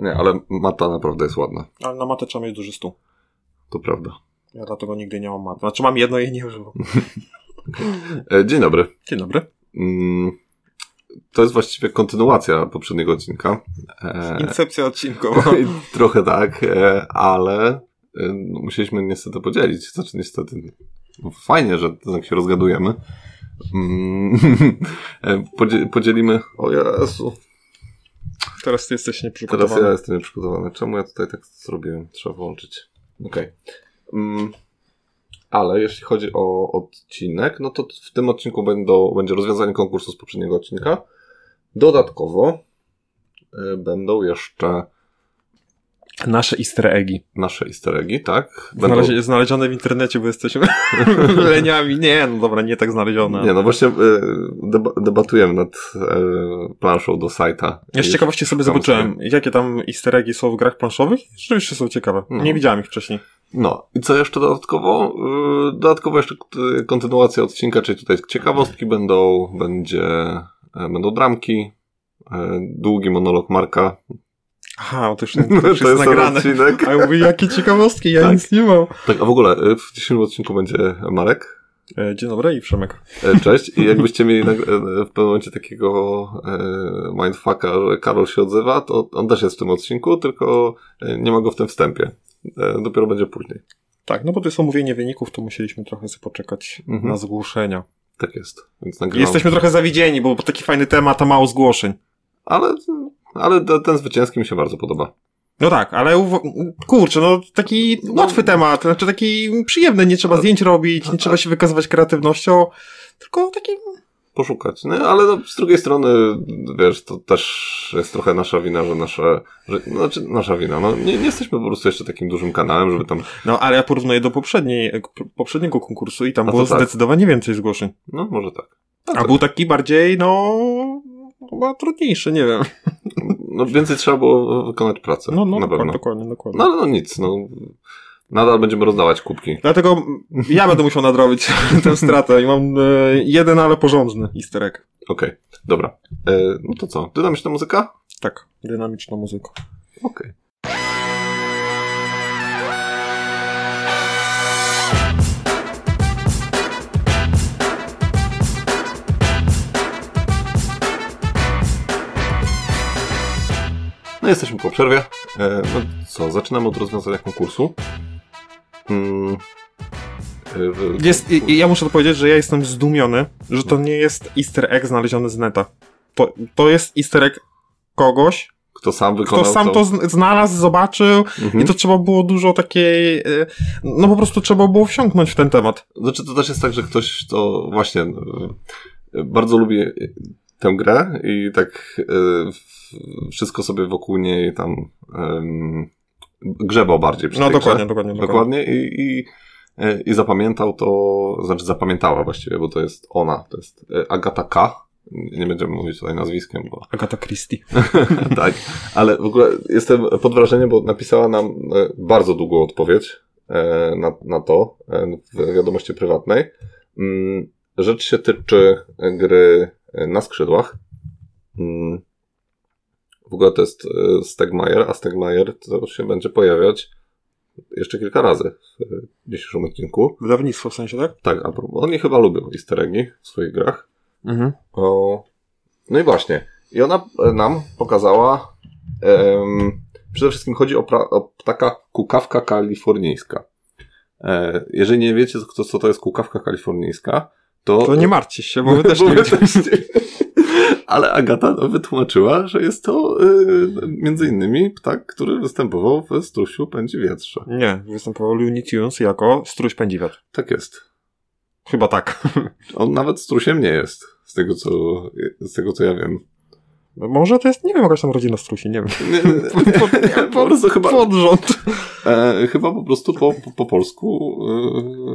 Nie, ale mata naprawdę jest ładna. Ale na matę trzeba mieć duży stół. To prawda. Ja dlatego nigdy nie mam maty. Znaczy mam jedno i nie używam. E, Dzień dobry. Dzień dobry. Mm, To jest właściwie kontynuacja poprzedniego odcinka. E, Incepcja odcinkowa. Trochę tak, e, ale no, musieliśmy niestety podzielić. Znaczy niestety, no, fajnie, że tak się rozgadujemy. Mm, podzie- Podzielimy, o Jezu, Teraz ty jesteś teraz nieprzygotowany. ja jestem nieprzygotowany. Czemu ja tutaj tak zrobiłem? Trzeba włączyć. Okej. Mm, Ale jeśli chodzi o odcinek, no to w tym odcinku będą, będzie rozwiązanie konkursu z poprzedniego odcinka. Dodatkowo y, będą jeszcze Nasze easter eggi. nasze easter eggi, tak? Będą... Znalezie, znalezione w internecie, bo jesteśmy leniami. Nie, no dobra, nie tak znalezione. Nie, no właśnie y, deba debatujemy nad y, planszą do sajta. Ja z ciekawości sobie zobaczyłem, jakie tam easter eggi są w grach planszowych. Rzeczywiście są ciekawe. No. Nie widziałem ich wcześniej. No i co jeszcze dodatkowo? Yy, Dodatkowo jeszcze y, kontynuacja odcinka, czyli tutaj ciekawostki będą, będzie, e, będą dramki, e, długi monolog Marka. Aha, to już, to jest, ten nagrane. odcinek. A ja mówię, jakie ciekawostki, ja Tak. nic nie mam. Tak, a w ogóle y, w dzisiejszym odcinku będzie Marek. E, Dzień dobry i Przemek. E, Cześć. I jakbyście mieli e, w pewnym momencie takiego mindfucka, że Karol się odzywa, to on też jest w tym odcinku, tylko nie ma go w tym wstępie. Dopiero będzie później. Tak, no bo to jest omówienie wyników, to musieliśmy trochę sobie poczekać Mhm. na zgłoszenia. Tak jest. Więc nagrywam. Jesteśmy trochę zawidzieni, bo taki fajny temat, a mało zgłoszeń. Ale, ale te- ten zwycięski mi się bardzo podoba. No tak, ale kurczę, no taki łatwy temat, znaczy taki przyjemny, nie trzeba zdjęć robić, nie trzeba się wykazywać kreatywnością, tylko taki... Poszukać. No, ale no, z drugiej strony, wiesz, to też jest trochę nasza wina, że nasze, że, no, znaczy nasza wina, no nie, nie jesteśmy po prostu jeszcze takim dużym kanałem, żeby tam, No ale ja porównuję do poprzedniej, poprzedniego konkursu i tam A było tak. zdecydowanie więcej zgłoszeń. no może tak. A był taki bardziej, no... Chyba trudniejszy, nie wiem. No więcej trzeba było wykonać pracę, No, no, na dokładnie, pewno. dokładnie, dokładnie. No no nic, no. Nadal będziemy rozdawać kubki. Dlatego ja będę musiał nadrobić tę stratę i mam e, jeden, ale porządny easter egg. Okej, dobra. E, no to co, dynamiczna muzyka? Tak, dynamiczna muzyka. Okej. No jesteśmy po przerwie. E, no co, zaczynamy od rozwiązania konkursu. Mm, e, Jest, ja muszę to powiedzieć, że ja jestem zdumiony, że to nie jest easter egg znaleziony z neta. To, to jest easter egg kogoś, Kto sam wykonał kto sam to znalazł, zobaczył Mhm. i to trzeba było dużo takiej, e, no po prostu trzeba było wsiąknąć w ten temat. Znaczy to też jest tak, że ktoś to właśnie e, bardzo lubi tę grę i tak wszystko sobie wokół niej tam em, grzebał bardziej przy No dokładnie, dokładnie, dokładnie. Dokładnie i, i, e, i zapamiętał to, znaczy zapamiętała właściwie, bo to jest ona, to jest e, Agata K. Nie będziemy mówić tutaj nazwiskiem, bo Agata Christie. tak, ale w ogóle jestem pod wrażeniem, bo napisała nam e, bardzo długą odpowiedź na, na to w wiadomości prywatnej. Mm, Rzecz się tyczy gry na skrzydłach. W ogóle to jest e, Stegmaier, a Stegmaier to się będzie pojawiać jeszcze kilka razy w dzisiejszym odcinku. Wydawnictwo w sensie, tak? Tak, a oni chyba lubią easter eggi w swoich grach. Mhm. O, no i właśnie. I ona e, nam pokazała. em, przede wszystkim chodzi o, pra, o ptaka kukawka kalifornijska. E, jeżeli nie wiecie, co, co to jest kukawka kalifornijska, to. To nie martwcie się, bo wy też nie my wiecie. też nie. Ale Agata wytłumaczyła, że jest to y, między innymi ptak, który występował w Strusiu Pędzi Wietrze. Nie, występował Looney Tunes jako struś pędzi wiatr. Tak jest. Chyba tak. On nawet strusiem nie jest, z tego co, z tego co ja wiem. Może to jest, nie wiem, jakaś tam rodzina strusi, nie wiem. Nie, po prostu chyba, Podrząd. e, chyba po prostu po, po, po polsku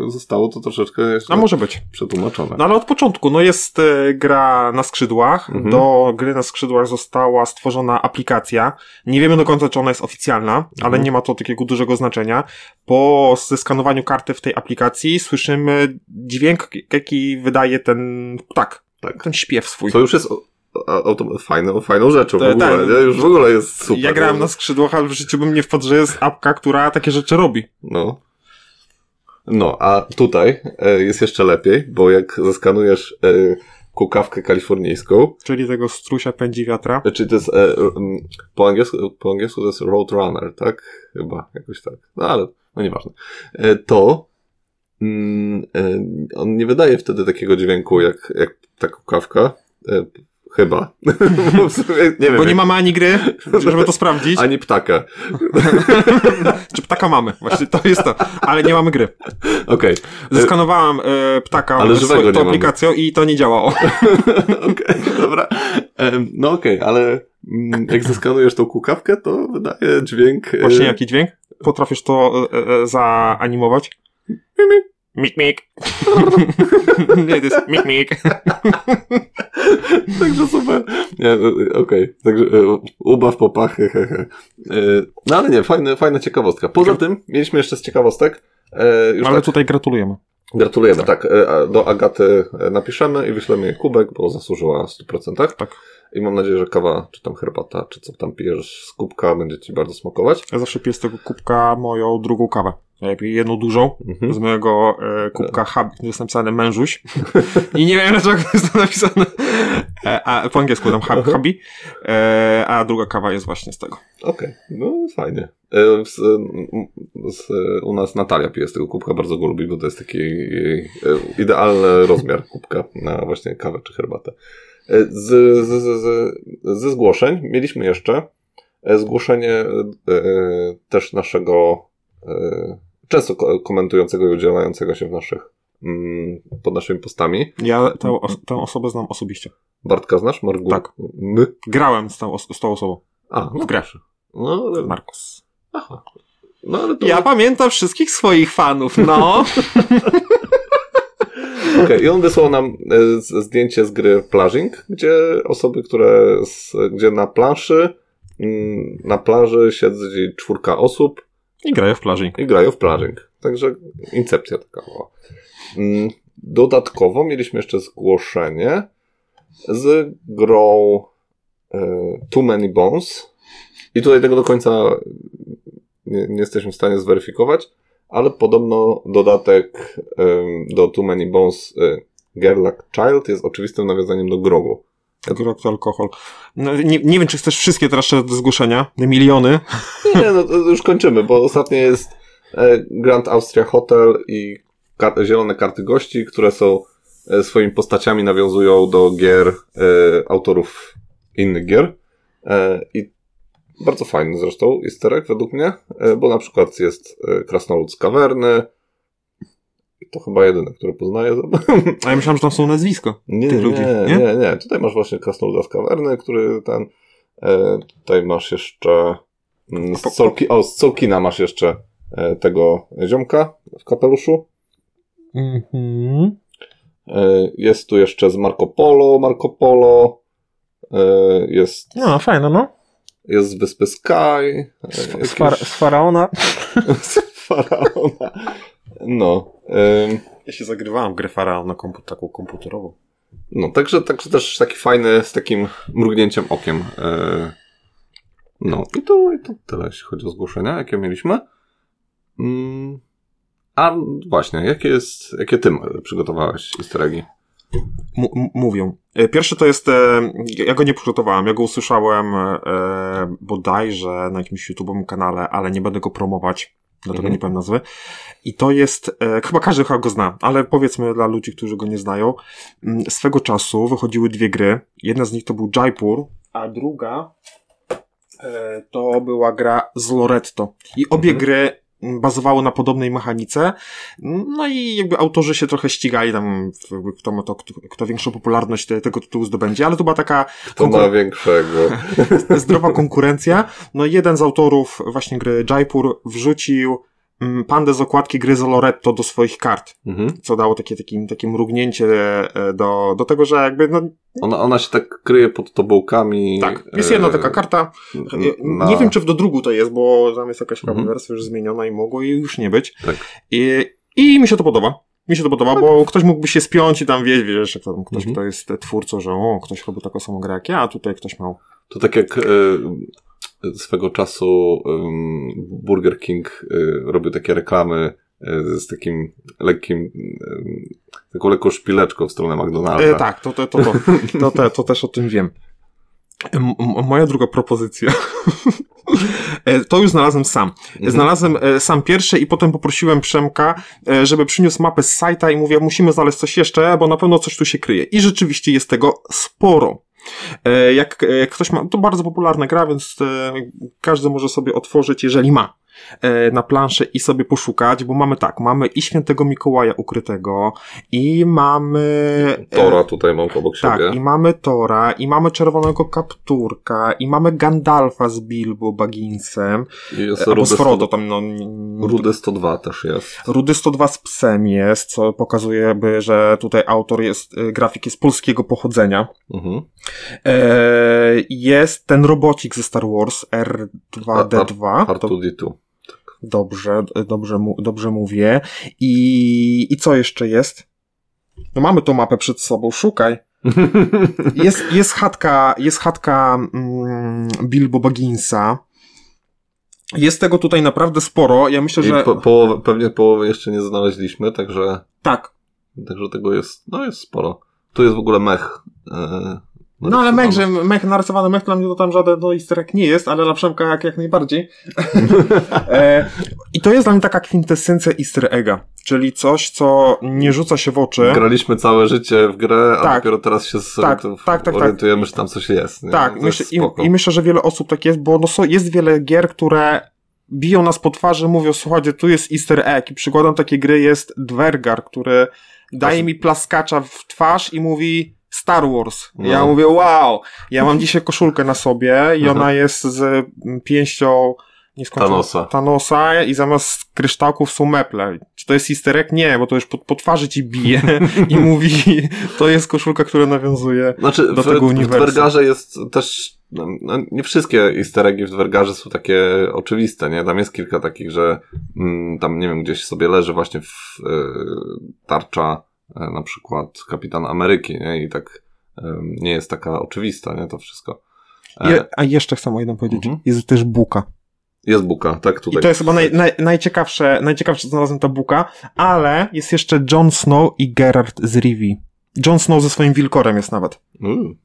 e, zostało to troszeczkę jeszcze A może być. przetłumaczone. No ale od początku, no jest e, gra na skrzydłach. Mhm. Do gry na skrzydłach została stworzona aplikacja. Nie wiemy do końca, czy ona jest oficjalna, ale Mhm. nie ma to takiego dużego znaczenia. Po zeskanowaniu karty w tej aplikacji słyszymy dźwięk, jaki wydaje ten ptak. Tak. Ten śpiew swój. Co już jest fajną, fajną rzeczą w To- ogóle, tak. nie? Już w ogóle jest super. ja grałem na skrzydłach, ale w życiu bym nie wpadł, że jest apka, która takie rzeczy robi. No. No, a tutaj e, jest jeszcze lepiej, bo jak zeskanujesz e, kukawkę kalifornijską, Czyli tego strusia pędzi wiatra. Czyli to jest e, po, angielsku, po angielsku to jest Roadrunner, tak? Chyba, jakoś tak. No ale, no nieważne. E, to mm, e, on nie wydaje wtedy takiego dźwięku jak, jak ta kukawka. E, chyba. Bo nie. Bo nie mamy ani gry, żeby to sprawdzić. Ani ptaka. Czy ptaka mamy? Właśnie to jest to. Ale nie mamy gry. Okej. Zeskanowałem e, ptaka Ale żywego tą mamy. aplikacją i to nie działało. Okej, dobra. Em, no okej, ale mm, jak zeskanujesz tą kukawkę, to wydaje dźwięk... e, Właśnie jaki dźwięk? Potrafisz to e, e, zaanimować? Mik, mik. Nie, to jest mik, mik. Także super. Nie, e, okej. Także e, ubaw popachy, hehe. E, No ale nie, fajne, fajna ciekawostka. Poza tym mieliśmy jeszcze z ciekawostek. Już Ale tak, tutaj gratulujemy. gratulujemy, tak. a Do Agaty napiszemy i wyślemy jej kubek, bo zasłużyła w 100%. Tak. I mam nadzieję, że kawa, czy tam herbata, czy co tam pijesz z kubka będzie ci bardzo smakować. Ja zawsze piję z tego kubka moją drugą kawę. Jedną dużą, Mhm. z mojego e, kubka hub, jest napisane mężuś. I nie wiem dlaczego jest to napisane e, a, po angielsku tam hubby, e, a druga kawa jest właśnie z tego. Okej, no fajnie. E, Z, z, u nas Natalia pije z tego kubka, bardzo go lubi, bo to jest taki e, idealny rozmiar kubka na właśnie kawę czy herbatę. Z, z, z, z, ze zgłoszeń mieliśmy jeszcze zgłoszenie też naszego często ko- komentującego i udzielającego się w naszych mm, pod naszymi postami. Ja tę, tę osobę znam osobiście. Bartka znasz? Margu? Tak. My? Grałem z tą, z tą osobą. A, no W grę. No, ale, Markus. aha. No, ale to... Ja pamiętam wszystkich swoich fanów, no. Okej, i on wysłał nam e, zdjęcie z gry Plażing, gdzie osoby, które, z, gdzie na planszy, mm, na plaży siedzi czwórka osób I grają w plażing. i grają w Plażing. Także incepcja taka była. Mm, Dodatkowo mieliśmy jeszcze zgłoszenie z grą e, Too Many Bones. I tutaj tego do końca nie, nie jesteśmy w stanie zweryfikować, ale podobno dodatek do Too Many Bones e, Like Child jest oczywistym nawiązaniem do grogu. To alkohol. No, nie, nie wiem, czy chcesz wszystkie teraz do zgłoszenia. Miliony. Nie, no to już kończymy, bo ostatnie jest e, Grand Austria Hotel i zielone karty gości, które są e, swoimi postaciami nawiązują do gier e, autorów innych gier. E, I bardzo fajny zresztą easter według mnie, e, bo na przykład jest e, Krasnolud z kawerny. To chyba jedyne, które poznaję. A ja myślałem, że tam są nazwisko. Nie, tych nie, ludzi, nie, nie? nie, Tutaj masz właśnie Krasnoluda z kawerny, który ten. E, tutaj masz jeszcze. mm, Z, Solki, o, z Solkina masz jeszcze e, tego ziomka w kapeluszu. Mhm. E, jest tu jeszcze z Marco Polo, Marco Polo. E, jest, No, fajne, no. jest z wyspy Sky. E, Z, jakiś- z, far, z faraona. z faraona. No. em, Ja się zagrywałem w grę faraona kompu taką komputerową. No, także, także też taki fajny, z takim mrugnięciem okiem. E, No, i to, i to tyle, jeśli chodzi o zgłoszenia, jakie mieliśmy. Mm, A właśnie, jakie, jest, jakie ty przygotowałeś easter eggi? M- m- mówią. E, Pierwszy to jest, e, ja go nie przygotowałem, ja go usłyszałem e, bodajże na jakimś YouTube'owym kanale, ale nie będę go promować, dlatego Mhm. nie powiem nazwy. I to jest, e, chyba każdy chyba go zna, ale powiedzmy dla ludzi, którzy go nie znają, m, swego czasu wychodziły dwie gry. Jedna z nich to był Jaipur, a druga e, to była gra z Loretto. I obie Mhm. gry m, bazowały na podobnej mechanice. No i jakby autorzy się trochę ścigali tam, kto ma to, kto, kto większą popularność te, tego tytułu zdobędzie, ale to była taka To konkur- ma większego. zdrowa konkurencja. No i jeden z autorów właśnie gry Jaipur wrzucił pandę z okładki gry z Loretto do swoich kart, Mhm. co dało takie, takie, takie mrugnięcie e, do, do tego, że jakby, no Ona, ona się tak kryje pod tobołkami. tak, jest jedna e, taka karta, na- nie wiem czy w do drugu to jest, bo tam jest jakaś Mhm. wersja już zmieniona i mogło jej już nie być. Tak. I, I mi się to podoba. Mi się to podoba, bo ktoś mógłby się spiąć i tam wie, wiesz, jak tam ktoś, Mhm. kto jest twórcą, że o, ktoś robi taką samą grę jak ja, a tutaj ktoś miał. To tak jak e, swego czasu Burger King e, robił takie reklamy e, z takim lekkim, taką lekką szpileczką w stronę McDonalda. E, tak, to, to, to, to, to, te, to też o tym wiem. M- moja druga propozycja. E, to już znalazłem sam. Mhm. Znalazłem e, sam pierwszy i potem poprosiłem Przemka, żeby przyniósł mapę z sajta i mówię, musimy znaleźć coś jeszcze, bo na pewno coś tu się kryje. I rzeczywiście jest tego sporo. E, Jak e, ktoś ma, to bardzo popularna gra, więc e, każdy może sobie otworzyć, jeżeli ma na planszę i sobie poszukać, bo mamy tak, mamy i świętego Mikołaja ukrytego, i mamy... e, Tora tutaj mam obok tak, siebie. i mamy Tora, i mamy czerwonego kapturka, i mamy Gandalfa z Bilbo Bagginsem, jest albo Rudy, z Frodo, 100, tam no... Rudy 102 też jest. Rudy 102 z psem jest, co pokazuje, by, że tutaj autor jest, grafik jest polskiego pochodzenia. Mhm. E, jest ten robocik ze Star Wars R2D2. To R2D2. Dobrze, dobrze, dobrze mówię. I, I co jeszcze jest? No mamy tą mapę przed sobą, szukaj. Jest, jest chatka, jest chatka mm, Bilbo Bagginsa. Jest tego tutaj naprawdę sporo. Ja myślę, I że. po, połowę, pewnie połowy jeszcze nie znaleźliśmy, także, Tak. także tego jest, no jest sporo. Tu jest w ogóle mech. E, No ale mech, że mech, narysowany mech dla mnie to tam żaden no, easter egg nie jest, ale dla Przemka jak, jak najbardziej. e, I to jest dla mnie taka kwintesencja easter egga, czyli coś, co nie rzuca się w oczy. Graliśmy całe życie w grę, a Tak. dopiero teraz się Tak, to tak, tak, orientujemy, że tam coś jest. Nie? Tak, myślę, jest i, i myślę, że wiele osób tak jest, bo no, są, jest wiele gier, które biją nas po twarzy, mówią, słuchajcie, tu jest easter egg i przykładem takiej gry jest Dwergar, który daje mi plaskacza w twarz i mówi Star Wars. No. Ja mówię, wow, ja mam dzisiaj koszulkę na sobie i Mhm. ona jest z mm, pięścią Thanosa. Thanosa i zamiast kryształków są meple. Czy to jest easter egg? Nie, bo to już po, po twarzy ci bije i mówi, to jest koszulka, która nawiązuje Znaczy, do w, tego w uniwersum. Dwergarze jest też, no, no, nie wszystkie easter eggi w Dwergarze są takie oczywiste, nie? Tam jest kilka takich, że mm, tam, nie wiem, gdzieś sobie leży właśnie w e, tarcza na przykład Kapitan Ameryki, nie? I tak e, nie jest taka oczywista, nie? To wszystko. E, Je, a jeszcze chcę o jednym powiedzieć. Mhm. Jest też buka. Jest buka, tak? Tutaj. I to jest chyba naj, naj, najciekawsze, najciekawsze, co znalazłem ta buka, ale jest jeszcze Jon Snow i Gerard z Rivi. Jon Snow ze swoim wilkorem jest nawet. Mm.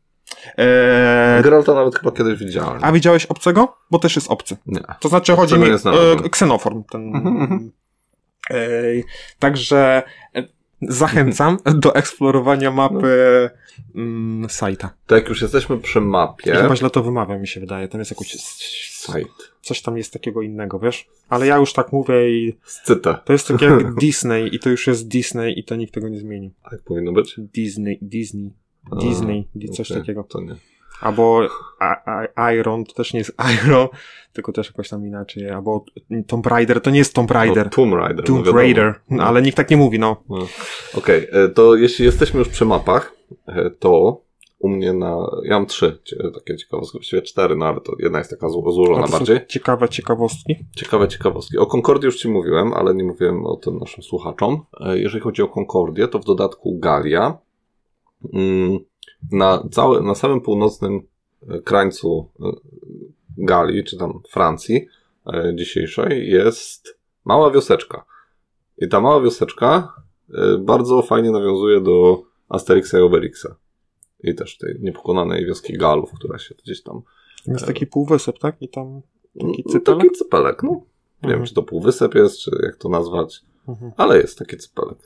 Eee, Geralta nawet chyba kiedyś widziałem. a widziałeś obcego? Bo też jest obcy. Nie. To znaczy chodzi Obcego mi znalazłem. e, ksenoform. Ten, Mhm, mhm. Ej, także e, zachęcam do eksplorowania mapy mm, sajta. To jak już jesteśmy przy mapie. Ja chyba źle to wymawiam, mi się wydaje. Tam jest jakoś Site. coś tam jest takiego innego, wiesz? Ale ja już tak mówię i Scytę. to jest tak jak Disney i to już jest Disney i to nikt tego nie zmieni. Tak powinno być? Disney, Disney, A, Disney, coś okej, takiego. To nie. Albo Iron, to też nie jest Iron, tylko też jakoś tam inaczej. Albo Tomb Raider, to nie jest Tomb Raider. No, Tomb Raider. no Tomb wiadomo. Raider, no, ale nikt tak nie mówi, no. No. Okej, e, to jeśli jesteśmy już przy mapach, e, to u mnie na. Ja mam trzy takie ciekawostki, właściwie cztery, no ale to jedna jest taka zło- No złożona bardziej. ciekawe ciekawostki. Ciekawe ciekawostki. O Concordii już Ci mówiłem, ale nie mówiłem o tym naszym słuchaczom. E, Jeżeli chodzi o Concordię, to w dodatku Galia. mm, Na, całe, na samym północnym e, krańcu e, Galii, czy tam Francji e, dzisiejszej, jest mała wioseczka. I ta mała wioseczka bardzo fajnie nawiązuje do Asterixa i Obelixa. I też tej niepokonanej wioski Galów, która się gdzieś tam Tam jest taki półwysep, tak? I tam taki no, cypelek? Taki cypelek, no. Nie Mhm. wiem, czy to półwysep jest, czy jak to nazwać, Mhm. ale jest taki cypelek.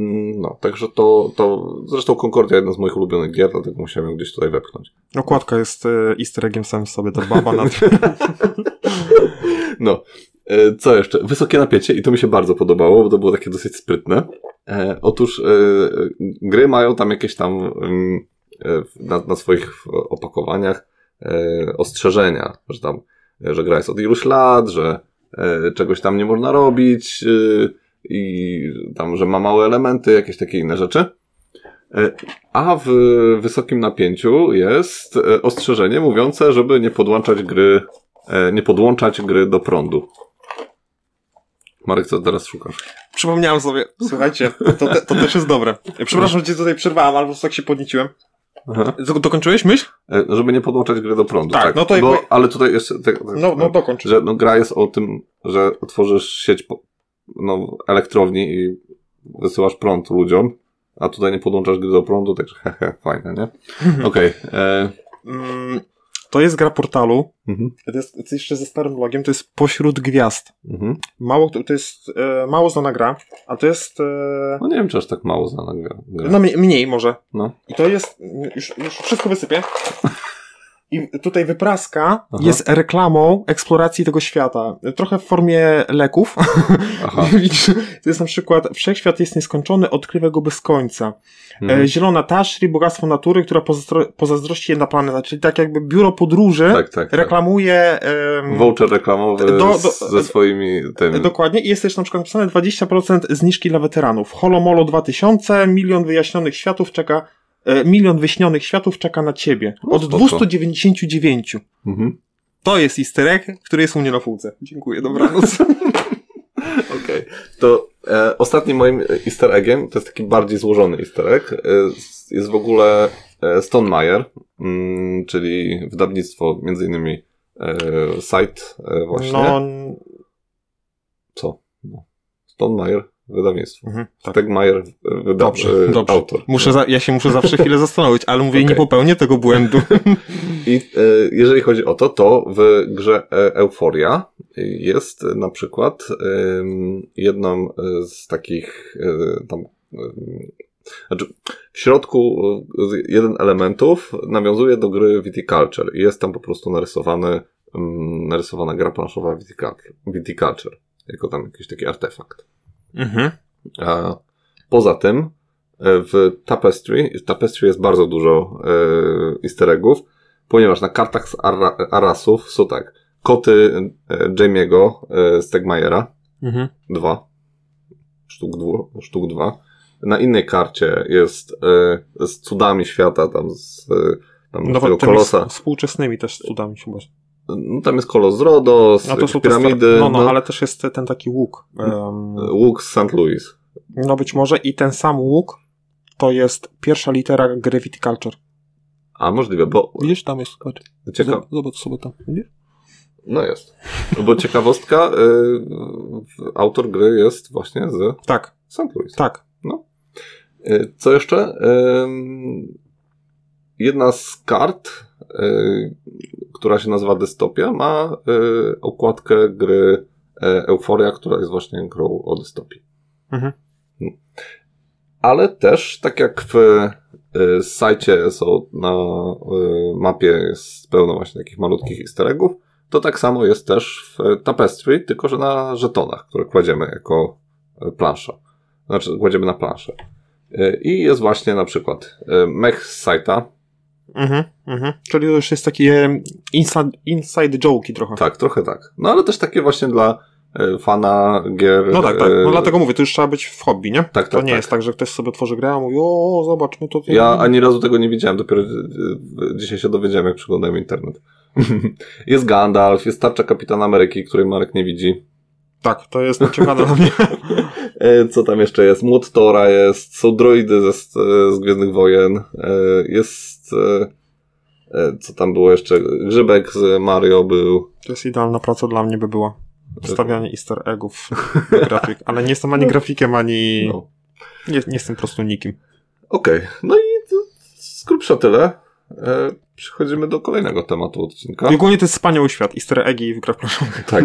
Mm, No, także to, to, zresztą Concordia jedna z moich ulubionych gier, dlatego musiałem ją gdzieś tutaj wepchnąć. Okładka jest e, easter eggiem sam w sobie, ta baba na tym. No, e, co jeszcze? Wysokie napięcie i to mi się bardzo podobało, bo to było takie dosyć sprytne. E, otóż e, gry mają tam jakieś tam mm, e, na, na swoich opakowaniach e, ostrzeżenia, że tam, że gra jest od iluś lat, że czegoś tam nie można robić i tam, że ma małe elementy, jakieś takie inne rzeczy. E, A w wysokim napięciu jest e, ostrzeżenie mówiące, żeby nie podłączać gry, e, nie podłączać gry do prądu. Marek, co teraz szukasz? Przypomniałem sobie, słuchajcie, to, te, to też jest dobre. Przepraszam, że cię tutaj przerwałem, ale po prostu tak się podnieciłem. Aha. Do, dokończyłeś myśl? Żeby nie podłączać gry do prądu. Tak, Tak, no to Bo, jakby- Ale tutaj jeszcze... Tak, tak, No, no dokończ. że no, gra jest o tym, że tworzysz sieć po, no, elektrowni i wysyłasz prąd ludziom, a tutaj nie podłączasz gry do prądu, także hehe, fajne, nie? Okej. e, Mm, to jest gra portalu. mhm, To jest, to jest jeszcze ze starym logiem, to jest Pośród Gwiazd. mhm. Mało, to jest e, mało znana gra, a to jest... E, No nie wiem, czy aż tak mało znana gra. gra. no mniej, mniej może. No. I to jest, już, już wszystko wysypię. I tutaj wypraska Aha. jest reklamą eksploracji tego świata. Trochę w formie leków. To jest na przykład Wszechświat jest nieskończony, odkrywaj go bez końca. Mhm. E, Zielona Taszri, bogactwo natury, która pozazdro- pozazdrości jedna planeta. Czyli tak jakby biuro podróży Tak, tak. tak. reklamuje... em, Voucher reklamowy Do- do- ze swoimi tymi. Dokładnie. I jest też na przykład napisane 20% zniżki dla weteranów. Holomolo 2000, milion wyjaśnionych światów czeka, milion wyśnionych światów czeka na ciebie. No, Od spoko. 299. Mhm. To jest easter egg, który jest u mnie na półce. Dziękuję, dobranoc. Okej. To e, ostatnim moim easter eggiem, to jest taki bardziej złożony easter egg, e, jest w ogóle e, Stonemeyer, mm, czyli wydawnictwo, między innymi e, site e, właśnie. no, Co? No. Stonemeyer, wydawnictwo. mhm, tak. Stegmeyer, wyda- Dobrze, e, dobrze. autor. Muszę za, ja się muszę zawsze chwilę zastanowić, ale mówię, nie Okej. popełnię tego błędu. I e, jeżeli chodzi o to, to w grze e, Euforia jest e, na przykład em, jedną e, z takich e, tam znaczy w środku e, jeden elementów nawiązuje do gry Viticulture i jest tam po prostu narysowany narysowana gra planszowa Viticulture, Viticulture jako tam jakiś taki artefakt. Mhm. A poza tym e, w Tapestry, w Tapestry jest bardzo dużo e, easter eggów, ponieważ na kartach z Ara, Arasów są tak, koty e, Jamie'ego e, Stegmajera, Mhm. dwa, sztuk, dwu, sztuk dwa. Na innej karcie jest e, z cudami świata, tam z e, tam No kolosa. współczesnymi też cudami chyba. No, tam jest kolos z Rodos, No to są te piramidy, star- no, no, no, ale też jest ten taki łuk. Em, łuk z St. Louis. no być może i ten sam łuk to jest pierwsza litera gry Viticulture. A możliwe, bo Widzisz, tam jest. Ciekawe. zobacz sobie tam. Widzisz? No jest. Bo ciekawostka, y, autor gry jest właśnie z Tak, St. Louis. tak. Y, Co jeszcze? Ym, Jedna z kart, y, która się nazywa Dystopia, ma y, okładkę gry y, Euforia, która jest właśnie grą o dystopii. Mhm. Ale też, tak jak w y, sajcie są na y, mapie jest pełno właśnie takich malutkich easter eggów, to tak samo jest też w Tapestry, tylko że na żetonach, które kładziemy jako y, plansza. Znaczy, kładziemy na planszę. Y, I jest właśnie na przykład y, mech z sajta. Mhm, mhm. Czyli to już jest takie inside, inside joke'i trochę. Tak, trochę tak. No ale też takie właśnie dla y, fana gier. No tak, tak. No y, dlatego mówię, to już trzeba być w hobby, nie? Tak, to tak, nie tak. jest tak, że ktoś sobie tworzy grę, a mówi, o, zobaczmy to. to Ja ani razu tego nie widziałem, dopiero y, dzisiaj się dowiedziałem, jak przeglądałem internet. jest Gandalf, jest tarcza Kapitana Ameryki, której Marek nie widzi. Tak, to jest ciekawe dla mnie. E, Co tam jeszcze jest? Młot Tora jest, są droidy ze, z Gwiezdnych Wojen, e, jest... e, e, Co tam było jeszcze? Grzybek z Mario był. To jest idealna praca dla mnie by była. Wstawianie easter eggów grafik. Ale nie jestem ani grafikiem, ani... No. Nie, nie jestem po prostu nikim. Okej, no i z grubsza tyle. E, Przechodzimy do kolejnego tematu odcinka. Ogólnie to jest wspaniały świat. Easter eggi w grach planszowych. Tak.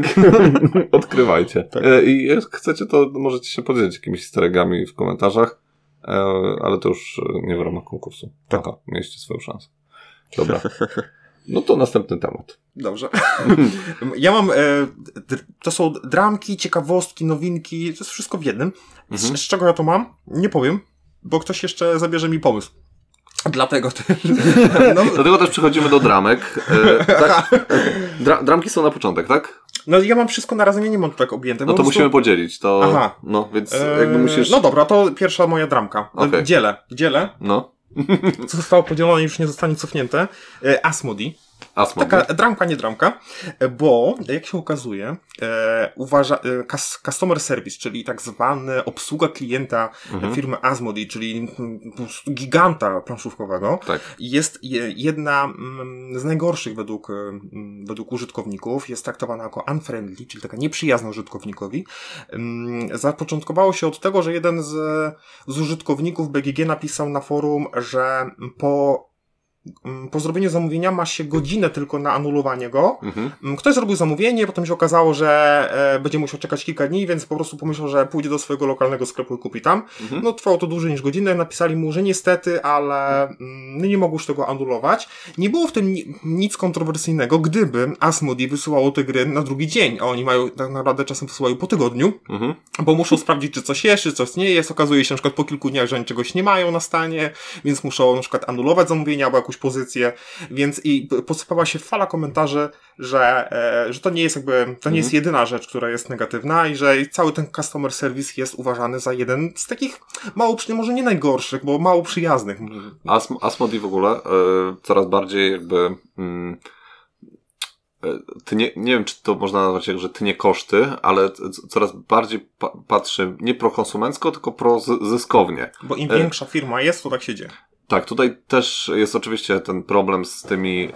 Odkrywajcie. Tak. E, I jak chcecie, to możecie się podzielić jakimiś steregami w komentarzach, ale to już e, nie w ramach konkursu. Tak. Aha, mieliście swoją szansę. Dobra. No to następny temat. Dobrze. Ja mam. E, to są dramki, ciekawostki, nowinki. To jest wszystko w jednym. Z, Mhm. z czego ja to mam? Nie powiem, bo ktoś jeszcze zabierze mi pomysł. Dlatego też. No, Dlatego też przechodzimy do dramek. E, tak, dra, dramki są na początek, tak? no ja mam wszystko na razie, nie mam tak objęte. No to prostu- musimy podzielić. To, Aha. No, więc E, jakby musisz... No dobra, to pierwsza moja dramka. Okej. Dzielę. Dzielę. No. Co zostało podzielone już nie zostanie cofnięte. E, Asmodee. Taka dramka, nie dramka, bo jak się okazuje, e, uważa, e, cus- customer service, czyli tak zwane obsługa klienta Mhm. firmy Asmodee, czyli mm, giganta planszówkowego, Tak. jest je- jedna mm, z najgorszych według, mm, według użytkowników, jest traktowana jako unfriendly, czyli taka nieprzyjazna użytkownikowi. Mm, Zapoczątkowało się od tego, że jeden z, z użytkowników BGG napisał na forum, że po, po zrobieniu zamówienia ma się godzinę tylko na anulowanie go. Mhm. Mm, Ktoś zrobił zamówienie, potem się okazało, że e, będzie musiał czekać kilka dni, więc po prostu pomyślał, że pójdzie do swojego lokalnego sklepu i kupi tam. Mhm. No trwało to dłużej niż godzinę, napisali mu, że niestety, ale mm, nie mogą już tego anulować. Nie było w tym ni- nic kontrowersyjnego, gdyby Asmodee wysyłało te gry na drugi dzień, a oni mają tak naprawdę czasem wysyłają po tygodniu, Mhm. bo muszą sprawdzić, czy coś jest, czy coś nie jest. Okazuje się na przykład po kilku dniach, że oni czegoś nie mają na stanie, więc muszą na przykład anulować zamówienie albo jakąś pozycję, więc i posypała się fala komentarzy, że, e, że to nie jest jakby, to nie jest jedyna rzecz, która jest negatywna i że cały ten customer service jest uważany za jeden z takich mało, może nie najgorszych, bo mało przyjaznych. Asm Asmodee w ogóle e, coraz bardziej jakby mm, e, ty nie, nie wiem, czy to można nazwać jak, że ty nie koszty, ale coraz bardziej pa patrzy nie prokonsumencko, tylko prozyskownie. Bo im większa firma jest, to tak się dzieje. Tak, tutaj też jest oczywiście ten problem z tymi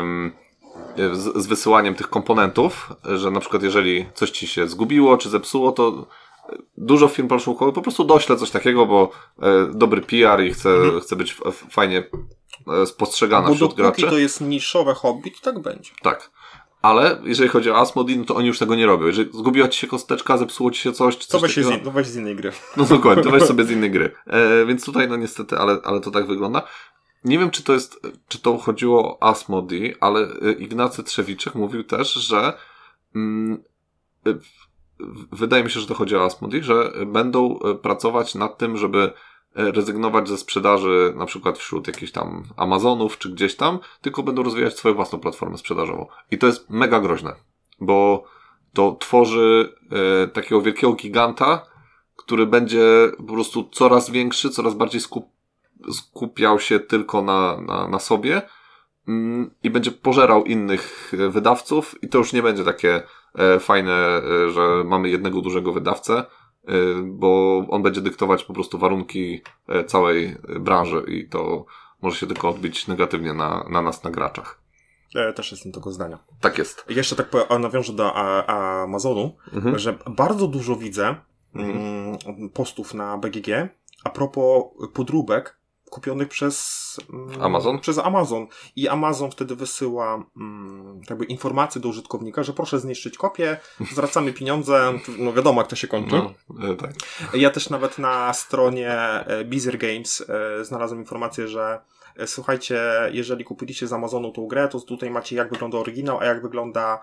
em, z, z wysyłaniem tych komponentów, że na przykład jeżeli coś ci się zgubiło czy zepsuło, to dużo firm planszówkowych po prostu dośle coś takiego, bo e, dobry PR i chce, chce być fajnie e, spostrzegana Bo wśród graczy. to jest niszowe hobby, to tak będzie. Tak. Ale jeżeli chodzi o Asmodee, no to oni już tego nie robią. Jeżeli zgubiła ci się kosteczka, zepsuło ci się coś, czy To coś weź, się z, takiego, in- to weź z innej gry. no dokładnie, to weź sobie z innej gry. E, więc tutaj, no niestety, ale, ale to tak wygląda. Nie wiem, czy to jest, czy to chodziło o Asmodee, ale e, Ignacy Trzewiczek mówił też, że mm, e, w- wydaje mi się, że to chodzi o Asmodee, że będą e, pracować nad tym, żeby rezygnować ze sprzedaży na przykład wśród jakichś tam Amazonów czy gdzieś tam, tylko będą rozwijać swoją własną platformę sprzedażową. I to jest mega groźne, bo to tworzy e, takiego wielkiego giganta, który będzie po prostu coraz większy, coraz bardziej skup, skupiał się tylko na, na, na sobie mm, i będzie pożerał innych e, wydawców i to już nie będzie takie e, fajne, e, że mamy jednego dużego wydawcę, e, bo on będzie dyktować po prostu warunki e, całej branży i to może się tylko odbić negatywnie na, na nas, na graczach. E, też jestem tego zdania. Tak jest. Jeszcze tak powiem, nawiążę do a, a Amazonu, Mhm. że bardzo dużo widzę mm, postów na BGG a propos podróbek kupionych przez mm, Amazon? Przez Amazon. I Amazon wtedy wysyła mm, jakby informacje do użytkownika, że proszę zniszczyć kopię, zwracamy pieniądze, no wiadomo jak to się kończy. No, e, tak. Ja też nawet na stronie e, Beezer Games e, znalazłem informację, że słuchajcie, jeżeli kupiliście z Amazonu tą grę, to tutaj macie jak wygląda oryginał, a jak wygląda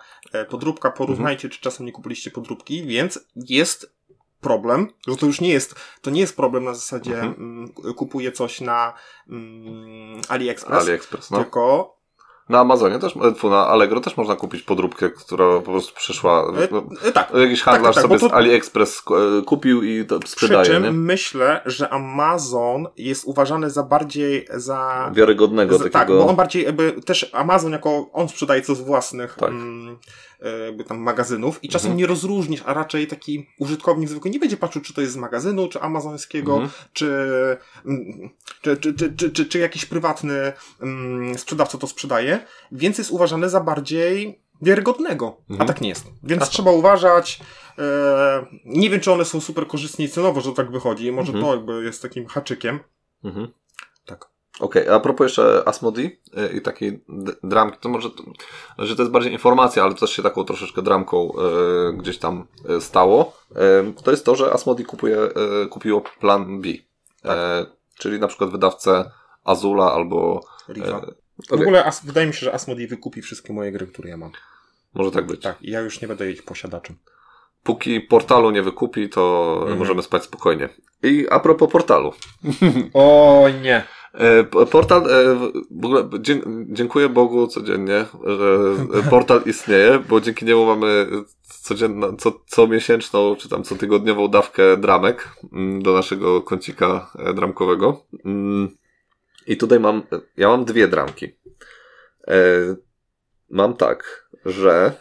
podróbka. Porównajcie, czy czasem nie kupiliście podróbki, więc jest problem, że to już nie jest, to nie jest problem na zasadzie Mhm. mm, kupuję coś na mm, AliExpress, AliExpress, no. tylko Na Amazonie też, na Allegro też można kupić podróbkę, która po prostu przyszła. e, No, e, tak, jakiś handlarz tak, sobie bo to- z AliExpress e, kupił i to przy sprzedaje, czym nie? myślę, że Amazon jest uważany za bardziej za Wiarygodnego Z, takiego. Tak, bo on bardziej jakby też Amazon jako on sprzedaje co z własnych Tak. mm, jakby tam magazynów i czasem Mhm. nie rozróżnisz, a raczej taki użytkownik zwykły nie będzie patrzył, czy to jest z magazynu, czy amazońskiego, Mhm. czy, mm, czy, czy, czy, czy, czy, czy jakiś prywatny mm, sprzedawca to sprzedaje, więc jest uważany za bardziej wiarygodnego, Mhm. a tak nie jest. Więc trzeba uważać. E, nie wiem, czy one są super korzystnie i cenowo, że tak wychodzi. Może Mhm. to jakby jest takim haczykiem. Mhm. Tak. Okej, a propos jeszcze Asmodee e, i takiej dramki, to może, to, że to jest bardziej informacja, ale też się taką troszeczkę dramką e, gdzieś tam e, stało. E, to jest to, że Asmodee kupuje, e, kupiło Plan B. E, czyli na przykład wydawcę Azula albo... E, W okej, ogóle as, wydaje mi się, że Asmodee wykupi wszystkie moje gry, które ja mam. Może tak być. Tak, ja już nie będę ich posiadaczem. Póki portalu nie wykupi, to Mhm. możemy spać spokojnie. I a propos portalu. O nie. E, Portal, e, w ogóle dziękuję Bogu codziennie, że e, portal istnieje, bo dzięki niemu mamy codzienną, co, co miesięczną, czy tam co tygodniową dawkę dramek mm, do naszego kącika dramkowego. Mm, I tutaj mam, ja mam dwie dramki. Mam tak, że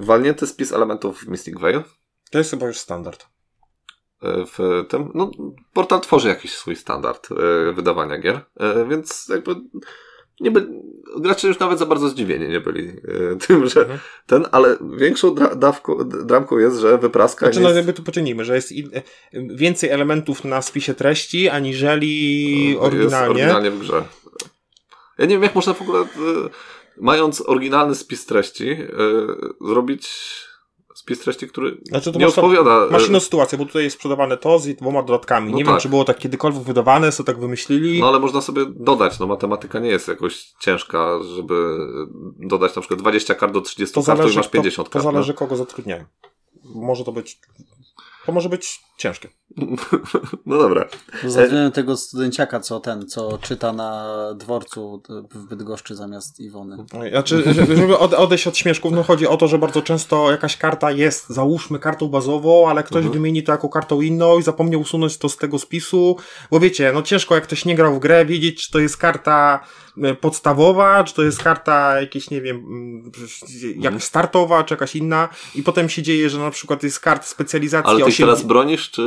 walnięty spis elementów w Mystic Veil To jest chyba już standard. E, w tym, no, portal tworzy jakiś swój standard e, wydawania gier, e, więc jakby nie by, gracze już nawet za bardzo zdziwieni nie byli tym, że Mhm. ten, ale większą dra, dawką, dramką jest, że wypraska Znaczy, no jest... jakby tu poczynimy, że jest in, więcej elementów na spisie treści, aniżeli Jest oryginalnie. oryginalnie w grze. Ja nie wiem, jak można w ogóle, mając oryginalny spis treści, zrobić spis treści, który Znaczy, to nie masz, odpowiada. masz e, inną sytuację, bo tutaj jest sprzedawane to z dwoma dodatkami. No nie wiem, tak. czy było tak kiedykolwiek wydawane, co tak wymyślili. No ale można sobie dodać, no matematyka nie jest jakoś ciężka, żeby dodać na przykład 20 kart do 30 to kart, to zależy, masz 50 to, to kart. zależy kogo zatrudniają. Może to być... To może być ciężkie. No. dobra. Zatrudniają tego studenciaka, co ten, co czyta na dworcu w Bydgoszczy zamiast Iwony. Znaczy, żeby żeby ode- odejść od śmieszków, no chodzi o to, że bardzo często jakaś karta jest, załóżmy, kartą bazową, ale ktoś Mhm. wymieni to jako kartą inną i zapomniał usunąć to z tego spisu, bo wiecie, no ciężko jak ktoś nie grał w grę, wiedzieć, czy to jest karta e, podstawowa, czy to jest karta jakieś, nie wiem, mm, Mhm. jakaś startowa, czy jakaś inna i potem się dzieje, że na przykład jest kart specjalizacji Ale ty ich osiem- teraz bronisz, czy,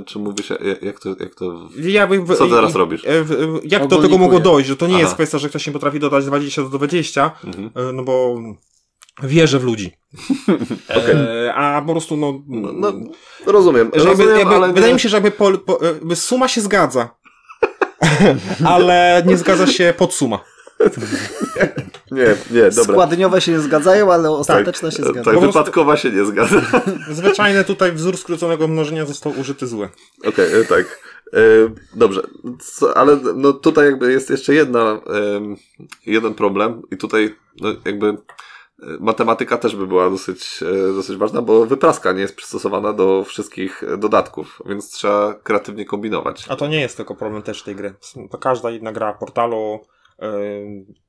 y, czy mówisz, jak- jak to, jak to... Ja by, Co teraz robisz? e, e, Jak do tego mogło dojść, że to nie Aha. jest kwestia, że ktoś nie potrafi dodać 20 do 20, Mhm. E, no bo wierzę w ludzi. e, a po prostu, no. No, no, rozumiem, że jakby, rozumiem jakby, ale wydaje nie- mi się, że jakby, po, po, jakby suma się zgadza. ale nie zgadza się podsuma. Nie, nie, dobra. Składniowe się nie zgadzają, ale ostateczne się tak, zgadzają. tak, Po prostu- wypadkowa się nie zgadza. Zwyczajny tutaj wzór skróconego mnożenia został użyty zły. Okej, e, tak. E, dobrze, Co, ale no tutaj jakby jest jeszcze jedna, jeden problem i tutaj no jakby e, matematyka też by była dosyć, dosyć ważna, bo wypraska nie jest przystosowana do wszystkich dodatków, więc trzeba kreatywnie kombinować. A to nie jest tylko problem też tej gry. To każda inna gra portalu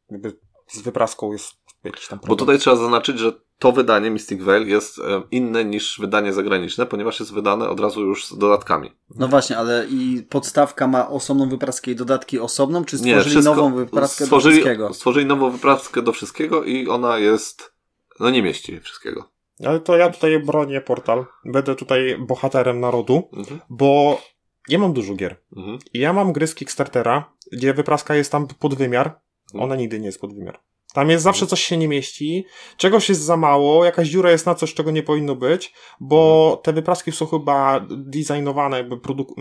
jakby z wypraską jest jakiś tam Bo problem. tutaj trzeba zaznaczyć, że to wydanie Mystic Veil jest e, inne niż wydanie zagraniczne, ponieważ jest wydane od razu już z dodatkami. No właśnie, ale i podstawka ma osobną wypraskę i dodatki osobną, czy stworzyli wszystko- nową wypraskę stworzyli, do wszystkiego? Stworzyli nową wypraskę do wszystkiego i ona jest, no nie mieści wszystkiego. Ale to ja tutaj bronię portal. Będę tutaj bohaterem narodu, Mhm. bo ja mam dużo gier. Mhm. I ja mam gry z Kickstartera, gdzie wypraska jest tam pod wymiar. Mhm. Ona nigdy nie jest pod wymiar. Tam jest zawsze coś się nie mieści, czegoś jest za mało, jakaś dziura jest na coś, czego nie powinno być, bo Mhm. te wypraski są chyba designowane, jakby produk-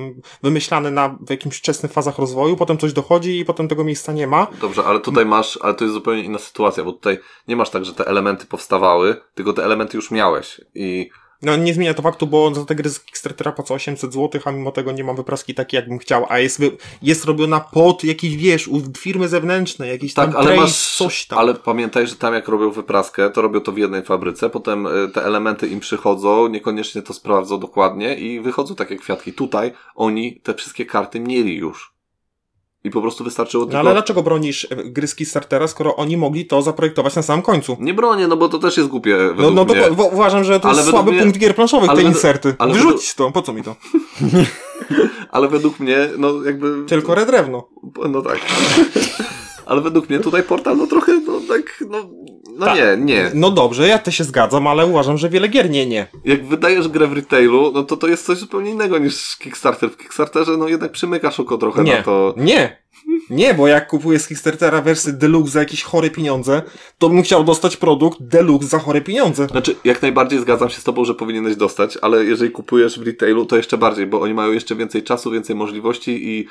wymyślane na w jakimś wczesnych fazach rozwoju, potem coś dochodzi i potem tego miejsca nie ma. Dobrze, ale tutaj masz, ale to jest zupełnie inna sytuacja, bo tutaj nie masz tak, że te elementy powstawały, tylko te elementy już miałeś i No nie zmienia to faktu, bo za te gry z Kickstartera płacę 800 zł, a mimo tego nie mam wypraski takiej, jakbym chciał, a jest, wy- jest robiona pod jakiś, wiesz, u firmy zewnętrznej, jakiś tak, tam ale masz, coś tam. ale pamiętaj, że tam jak robią wypraskę, to robią to w jednej fabryce, potem y, te elementy im przychodzą, niekoniecznie to sprawdzą dokładnie i wychodzą takie kwiatki. Tutaj oni te wszystkie karty mieli już. I po prostu wystarczyło No tylko... ale dlaczego bronisz e, gry z Kickstartera, skoro oni mogli to zaprojektować na samym końcu? Nie bronię, no bo to też jest głupie No, no to mnie. uważam, że to Ale jest słaby mnie- punkt gier planszowych, ale te według- inserty. ale Wyrzuć to, po co mi to? Ale według mnie, no jakby... Tylko redrewno. No tak. Ale według mnie tutaj portal, no trochę, no tak, no, no Tak. nie, nie. No dobrze, ja też się zgadzam, ale uważam, że wiele gier nie, nie. Jak wydajesz grę w retailu, no to to jest coś zupełnie innego niż Kickstarter. W Kickstarterze, no jednak przymykasz oko trochę Nie, na to. nie. Nie, bo jak kupuję z Kickstartera wersję Deluxe za jakieś chore pieniądze, to bym chciał dostać produkt Deluxe za chore pieniądze. Znaczy, jak najbardziej zgadzam się z tobą, że powinieneś dostać, ale jeżeli kupujesz w retailu, to jeszcze bardziej, bo oni mają jeszcze więcej czasu, więcej możliwości i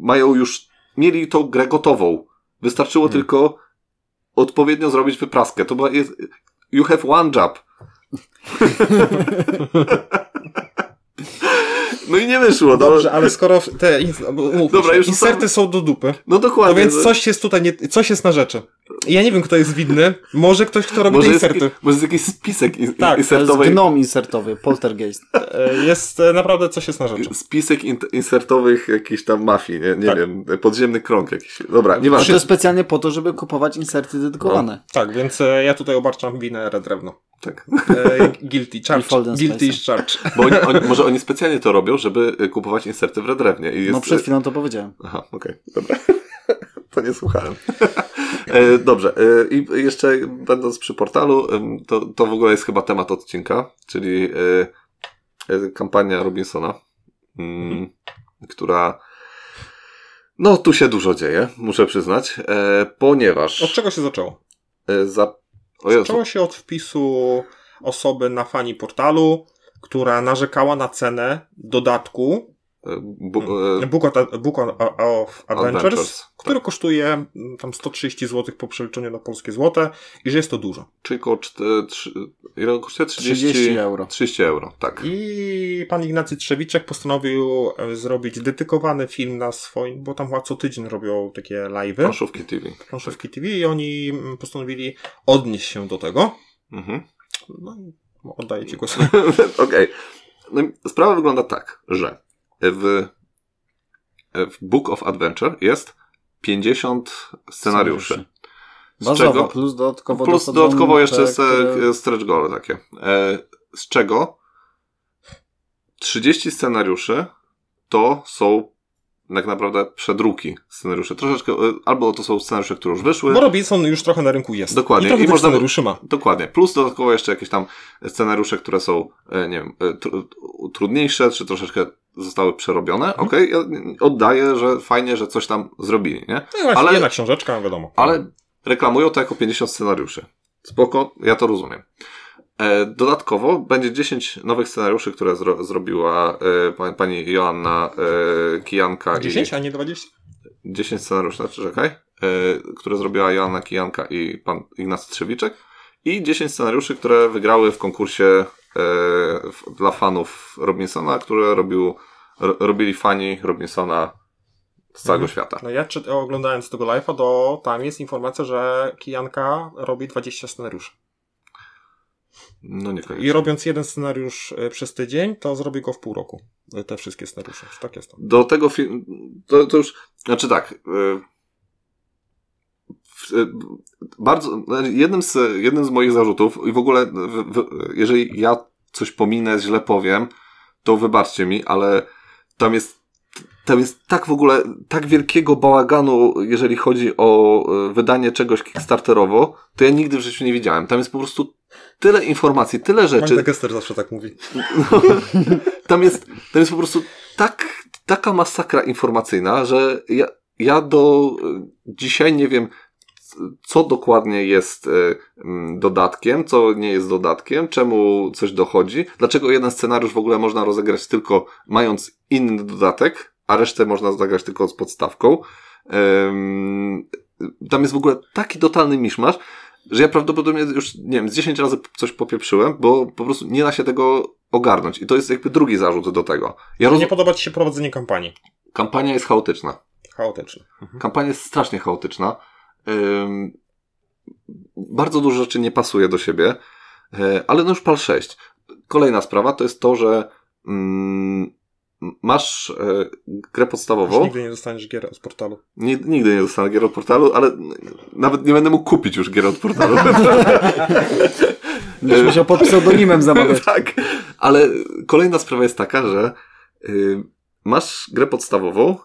mają już, mieli tą grę gotową. Wystarczyło Hmm. tylko odpowiednio zrobić wypraskę. To była, jest, you have one job. No i nie wyszło. Dobrze, no, ale skoro te ins- Dobra, już inserty ustalmy- są do dupy, no dokładnie. więc no. coś jest tutaj, nie, coś jest na rzeczy. Ja nie wiem, kto jest winny. Może ktoś, kto robi te Może jest, inserty. jakiś- może jest jakiś spisek in, Tak, to jest To jest insertowej. gnom insertowy, poltergeist. E, Jest e, naprawdę coś jest na rzeczy. Spisek in, insertowych jakichś tam mafii, nie, nie Tak. wiem, podziemny krąg jakiś. Dobra, nie A masz. to jest specjalnie po to, żeby kupować inserty dedykowane. Tak, więc e, ja tutaj obarczam winę Red Drewno. Tak. E, guilty, charge. Guilty is charge. Bo oni, oni, może oni specjalnie to robią, żeby y, kupować inserty w redrewnie. I jest, No przed chwilą to powiedziałem. Aha, okej, dobra. to nie słuchałem. E, Dobrze, e, i jeszcze będąc przy portalu, to, to w ogóle jest chyba temat odcinka, czyli e, e, kampania Robinsona, mm, która no tu się dużo dzieje, muszę przyznać, e, ponieważ Od czego się zaczęło? e, za... Zaczęło się od wpisu osoby na fani portalu, która narzekała na cenę dodatku bu, e, Book of, Book of Adventures, Adventures, który kosztuje mm, tam 130 zł po przeliczeniu na polskie złote i że jest to dużo. czyli około ile kosztuje? 30, 30 euro. 30 euro, tak. I pan Ignacy Trzewiczek postanowił e, zrobić dedykowany film na swoim, bo tam chyba co tydzień robią takie live'y, Planszówki TV. planszówki TV i oni mm, postanowili odnieść się do tego. Mhm. No i oddaję ci głos. Okej. No, i sprawa wygląda tak, że w, w Book of Adventure jest 50 scenariuszy. Z Bazowo, czego, plus dodatkowo plus dodatkowo jeszcze te, które- stretch goal takie. E, z czego 30 scenariuszy to są tak naprawdę przedruki scenariuszy. Troszeczkę, e, albo to są scenariusze, które już wyszły. Bo Robinson już trochę na rynku jest. Dokładnie. I I można- scenariuszy ma. Dokładnie. Plus dodatkowo jeszcze jakieś tam scenariusze, które są, e, nie wiem, tr trudniejsze, czy troszeczkę zostały przerobione. Mhm. Okej, ja oddaję, że fajnie, że coś tam zrobili, nie? No i właśnie, Ale- jedna książeczka, wiadomo. Ale reklamują to jako 50 scenariuszy. Spoko, ja to rozumiem. E, dodatkowo będzie 10 nowych scenariuszy, które zro zrobiła e, pa- pani Joanna e, Kijanka. i- 10, a nie 20? 10 scenariuszy, znaczy, czekaj, które zrobiła Joanna Kijanka i pan Ignacy Trzewiczek i 10 scenariuszy, które wygrały w konkursie dla fanów Robinsona, które robił, ro, robili fani Robinsona z całego Mhm. świata. No ja czy, oglądając tego live'a, to tam jest informacja, że Kijanka robi 20 scenariuszy. No nie I robiąc jeden scenariusz e, przez tydzień, to zrobi go w pół roku. E, Te wszystkie scenariusze. Tak jest to. Do tego filmu, to, to już, znaczy tak, y, bardzo, znaczy jednym z, jednym z moich zarzutów i w ogóle, w, w, jeżeli ja coś pominę, źle powiem, to wybaczcie mi, ale tam jest, tam jest tak w ogóle, tak wielkiego bałaganu, jeżeli chodzi o y, wydanie czegoś kickstarterowo, to ja nigdy w życiu nie widziałem. Tam jest po prostu tyle informacji, tyle rzeczy. Magda Gester zawsze tak mówi. No, tam, jest, tam jest po prostu tak, taka masakra informacyjna, że ja, ja do y, dzisiaj nie wiem, co dokładnie jest mm, dodatkiem, co nie jest dodatkiem, czemu coś dochodzi, dlaczego jeden scenariusz w ogóle można rozegrać tylko mając inny dodatek, a resztę można zagrać tylko z podstawką. Tam jest w ogóle taki totalny miszmasz, że ja prawdopodobnie już, nie wiem, z 10 razy coś popieprzyłem, bo po prostu nie da się tego ogarnąć. I to jest jakby drugi zarzut do tego. Ja roz... Nie podoba ci się prowadzenie kampanii. Kampania jest chaotyczna. Chaotyczne. Kampania jest strasznie chaotyczna. Ym, bardzo dużo rzeczy nie pasuje do siebie, e, ale no już pal 6. Kolejna sprawa to jest to, że mm, masz e, grę Już podstawową. nigdy nie dostaniesz gier z portalu. Nie, nigdy nie dostanę gier od portalu, ale nawet nie będę mógł kupić już gier od portalu. Będziesz musiał pod pseudonimem zamawiać. tak, ale kolejna sprawa jest taka, że y, masz grę podstawową,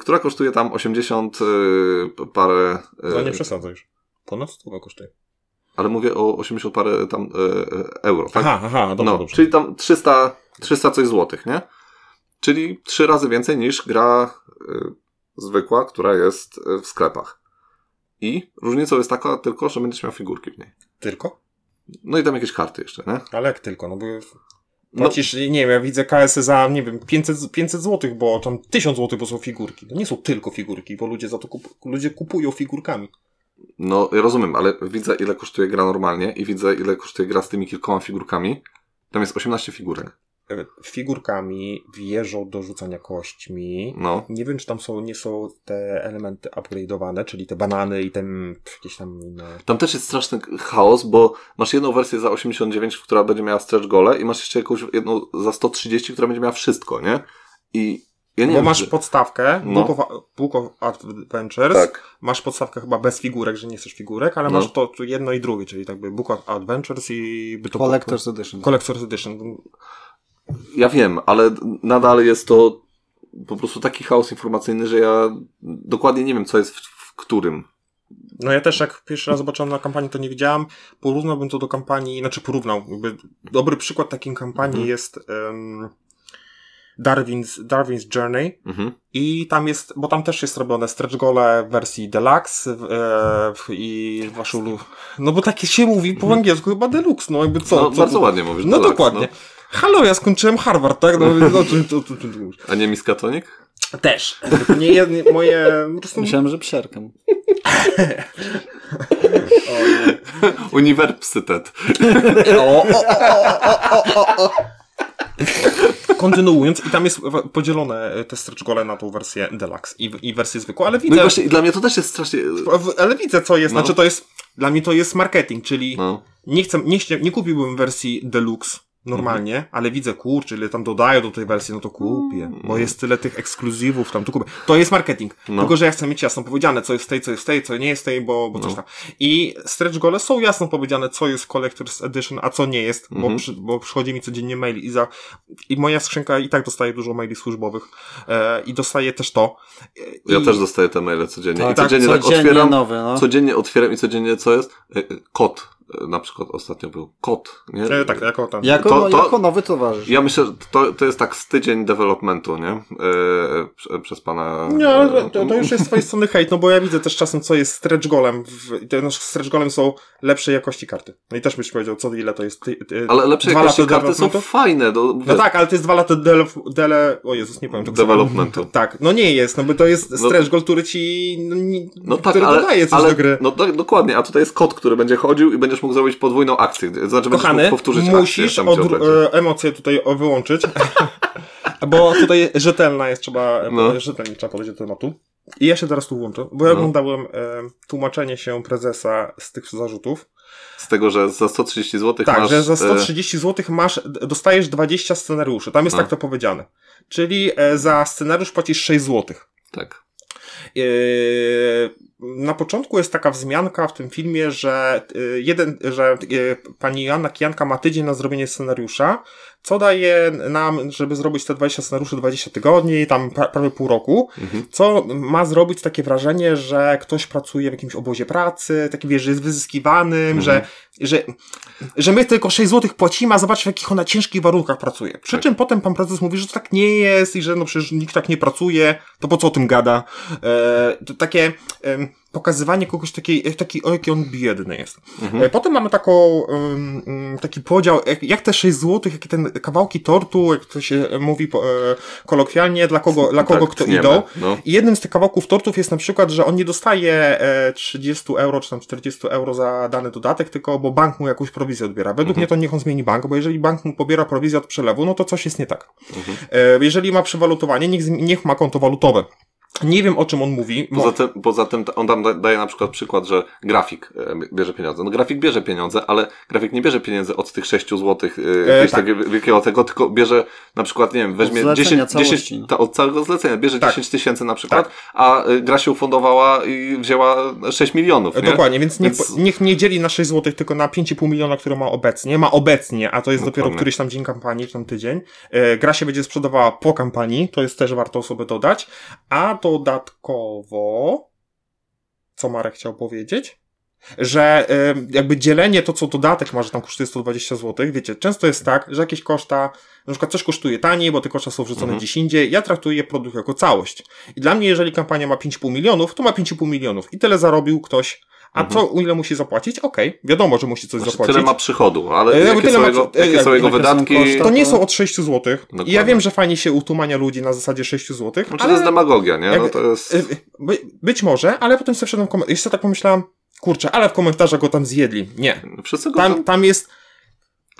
która kosztuje tam 80 y, parę. y, To nie przesadzaj już. Ponad 100 kosztuje. ale mówię o 80 parę tam euro, tak? Aha, aha, dobrze, no, dobrze. czyli tam 300, 300 coś złotych, nie? Czyli trzy razy więcej niż gra zwykła, która jest w sklepach. I różnicą jest taka tylko, że będziesz miał figurki w niej. Tylko? No i tam jakieś karty jeszcze, nie? Ale jak tylko, no bo No, płacisz, nie wiem, ja widzę KS za, nie wiem, 500, 500 zł, bo tam 1000 zł, bo są figurki. To nie są tylko figurki, bo ludzie za to kup, ludzie kupują figurkami. No, ja rozumiem, ale widzę ile kosztuje gra normalnie i widzę ile kosztuje gra z tymi kilkoma figurkami. Tam jest 18 figurek. Figurkami, wieżą do rzucania kośćmi. No. Nie wiem, czy tam są, nie są te elementy upgrade'owane, czyli te banany i ten jakieś tam inne. Tam też jest straszny chaos, bo masz jedną wersję za 89, która będzie miała stretch gole i masz jeszcze jakąś jedną za 130, która będzie miała wszystko, nie? I ja nie bo wiem, masz czy- podstawkę, No. Book, of, Book of Adventures, Tak. masz podstawkę chyba bez figurek, że nie chcesz figurek, ale No. masz to jedno i drugie, czyli tak by Book of Adventures i by to Collector's Edition. Collector's Edition. Ja wiem, ale nadal jest to po prostu taki chaos informacyjny, że ja dokładnie nie wiem, co jest w, którym? No ja też jak pierwszy raz zobaczyłem na kampanii, to nie widziałem. Porównałbym to do kampanii, znaczy porównał. Jakby dobry przykład takiej kampanii Mhm. jest um, Darwin's, Darwin's Journey. Mhm. I tam jest, bo tam też jest robione stretch gole w wersji deluxe w, e, w, i waszą lu- No bo takie się mówi po angielsku chyba deluxe, no jakby co? Mhm. no, co bardzo ładnie mówisz. No deluxe, dokładnie. Halo, ja skończyłem Harvard, tak? No. A nie miskatonik? to. Też. Nie, jednie- moje... Prostu... Myślałem, że nie. Uniwersytet. O, o, o, o, o, o. Kontynuując, i tam jest podzielone e, te stretch gole na tą wersję deluxe i, i wersję zwykłą, ale No i widzę, właśnie, i dla mnie to też jest strasznie... ale widzę co jest, No. znaczy to jest, dla mnie to jest marketing, czyli No. nie chcę, nie, nie kupiłbym wersji deluxe normalnie, ale widzę, kurczę, ile tam dodają do tej wersji, no to kupię, bo jest tyle tych ekskluzywów tam, to kupię. To jest marketing. No. Tylko, że ja chcę mieć jasno powiedziane, co jest w tej, co jest w tej, co nie jest w tej, bo, bo coś No. tam. I stretch gole są jasno powiedziane, co jest Collector's Edition, a co nie jest, bo, Mhm. przy, bo przychodzi mi codziennie mail i za, i moja skrzynka i tak dostaje dużo maili służbowych, e, i dostaje też to. E, Ja I, też dostaję te maile codziennie. I Tak, codziennie tak codziennie otwieram. nowy, no. Codziennie otwieram i codziennie co jest? E, e, Kot. E, Na przykład ostatnio był kot. Nie? E, tak, jako ten. Jako, To- to- jako nowy towarzysz. Ja myślę, że to, to jest tak z tydzień developmentu, nie? E, prze- przez pana. Nie, e, ale to, to już jest z twojej strony hejt, no bo ja widzę też czasem, co jest stretch golem. W, te nasze stretch golem są lepszej jakości karty. No i też byś powiedział, co ile to jest. Ty, ty, Ale lepsze dwa jakości karty są fajne. Do, No tak, ale to jest dwa lata dele, dele o Jezus, nie powiem tego Developmentu. Tak, no nie jest, no bo to jest No- stretch goal, który ci, no, nie, No tak, który ale, dodaje coś ale do gry. no tak, dokładnie, a tutaj jest kod, który będzie chodził i będziesz mógł zrobić podwójną akcję. Znaczy będziesz Kochany, mógł powtórzyć musisz akcję. będzie. e, emocje tutaj wyłączyć, bo tutaj rzetelna jest, trzeba, No. no. rzetelnie trzeba podejść do tematu. I ja się teraz tu włączę, bo ja No. oglądałem e, tłumaczenie się prezesa z tych zarzutów. Z tego, że za 130 zł Tak, masz... że za e, 130 zł masz, dostajesz 20 scenariuszy. Tam jest No. tak to powiedziane. Czyli e, za scenariusz płacisz 6 zł. Tak. Yy, na początku jest taka wzmianka w tym filmie, że yy, jeden, że yy, pani Joanna Kijanka ma tydzień na zrobienie scenariusza, co daje nam, żeby zrobić te 20 scenariuszy 20 tygodni, tam pra, prawie pół roku, Mhm. co ma zrobić takie wrażenie, że ktoś pracuje w jakimś obozie pracy, taki wiesz, że jest wyzyskiwanym, Mhm. że, że, że my tylko 6 zł płacimy, a zobacz w jakich ona ciężkich warunkach pracuje. Przy Tak. czym potem pan prezes mówi, że to tak nie jest i że no przecież nikt tak nie pracuje, to po co o tym gada? E, to takie em, pokazywanie kogoś takiej, taki, o jaki on biedny jest. Mhm. E, potem mamy taką, taki podział, jak, jak te 6 zł, jakie ten kawałki tortu, jak to się mówi po, e, kolokwialnie, dla kogo, dla kogo Tak, kto tniemy, idą. No. I jednym z tych kawałków tortów jest na przykład, że on nie dostaje e, 30 euro czy tam 40 euro za dany dodatek, tylko bo bank mu jakąś prowizję odbiera. Według Mhm. mnie to niech on zmieni bank, bo jeżeli bank mu pobiera prowizję od przelewu, no to coś jest nie tak. Mhm. E, jeżeli ma przewalutowanie, niech, niech ma konto walutowe. Nie wiem o czym on mówi. Poza tym, poza tym on tam da- daje na przykład przykład, że grafik e, bierze pieniądze. No grafik bierze pieniądze, ale grafik nie bierze pieniędzy od tych 6 złotych e, jakiegoś tak. takiego wielkiego tego, tylko bierze na przykład, nie wiem, weźmie zlecenia 10, całości, 10 no. ta, od całego zlecenia, bierze Tak. 10 tysięcy na przykład, a e, gra się ufundowała i wzięła 6 milionów, E, nie? Dokładnie, więc niech, Więc- niech nie dzieli na 6 zł, tylko na 5,5 miliona, które ma obecnie. Ma obecnie, a to jest dopiero któryś tam dzień kampanii, czy tam tydzień. E, gra się będzie sprzedawała po kampanii, to jest też warto sobie dodać. A dodatkowo, co Marek chciał powiedzieć? Że jakby dzielenie to, co dodatek ma, że tam kosztuje 120 zł, wiecie, często jest tak, że jakieś koszta, na przykład coś kosztuje taniej, bo te koszta są wrzucone Mhm. gdzieś indziej, ja traktuję produkt jako całość. I dla mnie, jeżeli kampania ma 5,5 milionów, to ma 5,5 milionów i tyle zarobił ktoś, a Mhm. co, ile musi zapłacić? Okej, wiadomo, że musi coś Znaczy, zapłacić. tyle ma przychodu, ale E, jakie tyle są ma jego, e, jakie są jak- jego wydatki? koszta? To nie są od 6 zł. I ja Dokładnie. wiem, że fajnie się utumania ludzi na zasadzie 6 zł. Znaczy, to jest demagogia, nie? No to jest... Y, By, być może, ale potem sobie wszedłem w komentarz. Jeszcze tak pomyślałem, kurczę, ale w komentarzach go tam zjedli. Nie. Wszyscy go Tam, tam... tam jest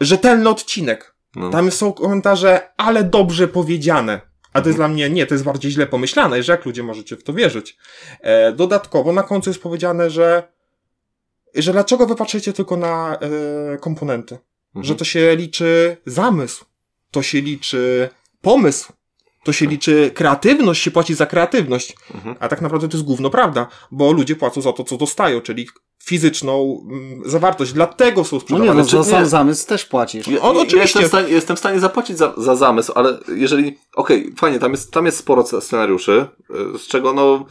rzetelny odcinek. No. Tam są komentarze, ale dobrze powiedziane. A to jest Mhm. dla mnie, nie, to jest bardziej źle pomyślane, że jak ludzie możecie w to wierzyć. E, dodatkowo na końcu jest powiedziane, że, że dlaczego wy patrzycie tylko na e, komponenty? Mhm. Że to się liczy zamysł, to się liczy pomysł, to się liczy kreatywność, się płaci za kreatywność. Mhm. A tak naprawdę to jest gówno prawda, bo ludzie płacą za to, co dostają, czyli fizyczną mm, zawartość. Dlatego są No sprzedawane. nie, no czy za sam nie? zamysł też płacisz. Ja, On ja oczywiście- jestem, w stanie, jestem w stanie zapłacić za, za zamysł, ale jeżeli, okej, fajnie, tam jest, tam jest sporo sce- scenariuszy, y, z czego no,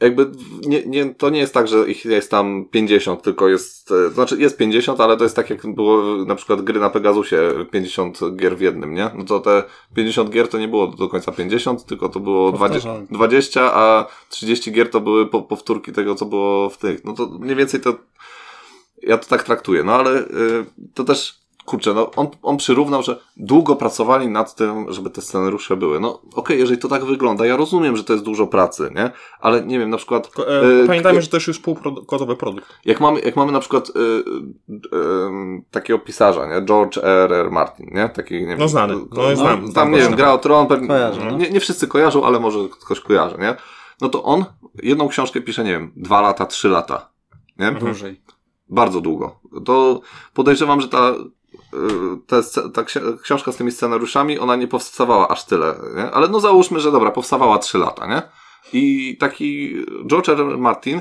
jakby nie, nie, to nie jest tak, że ich jest tam 50, tylko jest, e, znaczy jest 50, ale to jest tak jak było na przykład gry na Pegasusie, 50 gier w jednym, nie? No to te 50 gier to nie było do końca 50, tylko to było 20, 20 a 30 gier to były po, powtórki tego, co było w tych. No to mniej więcej to ja to tak traktuję, no ale y, to też kurczę, no on, on przyrównał, że długo pracowali nad tym, żeby te scenariusze były. No okej, okay, jeżeli to tak wygląda, ja rozumiem, że to jest dużo pracy, nie? Ale nie wiem, na przykład... E, pamiętajmy, że to jest już półgotowy produkt. Jak mamy, jak mamy na przykład y, y, takiego pisarza, nie? George R. R. Martin, nie? Taki, nie wiem, no znany, no, no znam. Tam, nie wiem, gra o Tron, pewnie, kojarzę, no. nie, nie wszyscy kojarzą, ale może ktoś kojarzy, nie? No to on jedną książkę pisze, nie wiem, dwa lata, trzy lata, nie? Dłużej. Bardzo długo. To podejrzewam, że ta ta, ta książka z tymi scenariuszami, ona nie powstawała aż tyle, nie? Ale no załóżmy, że dobra, powstawała trzy lata, nie? I taki George R. R. Martin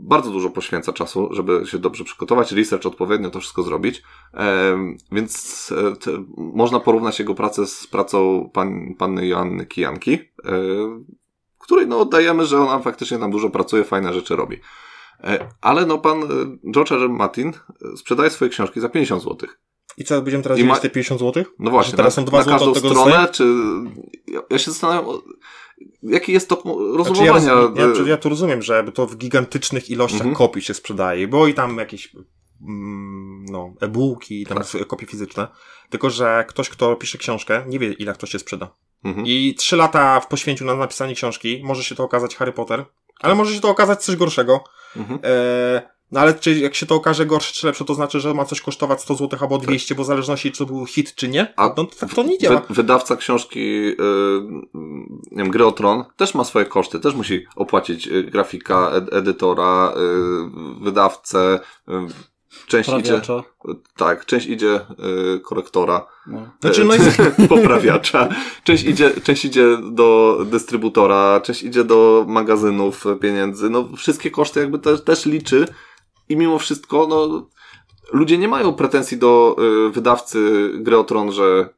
bardzo dużo poświęca czasu, żeby się dobrze przygotować, research odpowiednio to wszystko zrobić, więc e, te, można porównać jego pracę z pracą pan, panny Joanny Kijanki, e, której no oddajemy, że ona faktycznie tam dużo pracuje, fajne rzeczy robi. E, ale no pan e, George R. Martin e, sprzedaje swoje książki za 50 złotych. I co, będziemy teraz ma... te 50 zł? No właśnie. teraz na, są 2 na każdą stronę, dostaję? czy... Ja, się zastanawiam, jaki jest to rozumowania. Znaczy ja, ja, ja to rozumiem, że to w gigantycznych ilościach mhm. kopii się sprzedaje, bo i tam jakieś mm, no, e-booki, tam tak. kopie fizyczne. Tylko, że ktoś, kto pisze książkę, nie wie, ile to się sprzeda. Mhm. I trzy lata w poświęciu na napisanie książki, może się to okazać Harry Potter, ale może się to okazać coś gorszego. Mhm. E, no ale czy jak się to okaże gorsze czy lepsze, to znaczy, że ma coś kosztować 100 zł albo 200, bo w zależności czy to był hit czy nie, a no, to, to nie działa. Wy, wydawca książki yy, nie wiem, Gry o Tron też ma swoje koszty, też musi opłacić yy, grafika, ed edytora, yy, wydawcę, yy, część idzie, tak, część idzie y, korektora, no. Znaczy, no jest... poprawiacza, część idzie, część idzie do dystrybutora, część idzie do magazynów pieniędzy, no wszystkie koszty jakby też, też liczy i mimo wszystko, no, ludzie nie mają pretensji do y, wydawcy gry o Tron, że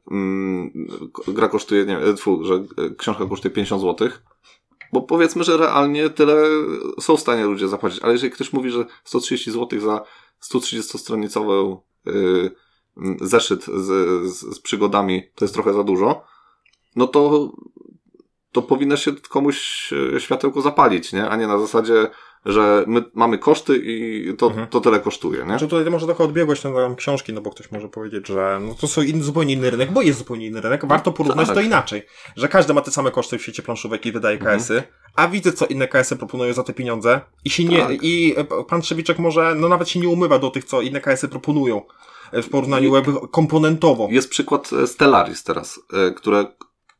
y, gra kosztuje, nie wiem, tfu, że y, książka kosztuje 50 zł. Bo powiedzmy, że realnie tyle są w stanie ludzie zapłacić, ale jeżeli ktoś mówi, że 130 zł za 130-stronicowy y, zeszyt z, z, z przygodami to jest trochę za dużo, no to to powinno się komuś y, światełko zapalić, nie? A nie na zasadzie że my mamy koszty i to, mhm. to tyle kosztuje, nie? Znaczy tutaj może trochę odbiegłość na książki, no bo ktoś może powiedzieć, że no to są in, zupełnie inny rynek, bo jest zupełnie inny rynek. Warto porównać tak. to inaczej, że każdy ma te same koszty w świecie planszówek i wydaje mhm. KS-y, a widzę, co inne KS-y proponują za te pieniądze i się nie, tak. i e, pan Trzewiczek może, no nawet się nie umywa do tych, co inne KS-y proponują e, w porównaniu web komponentowo. Jest przykład e, Stellaris teraz, które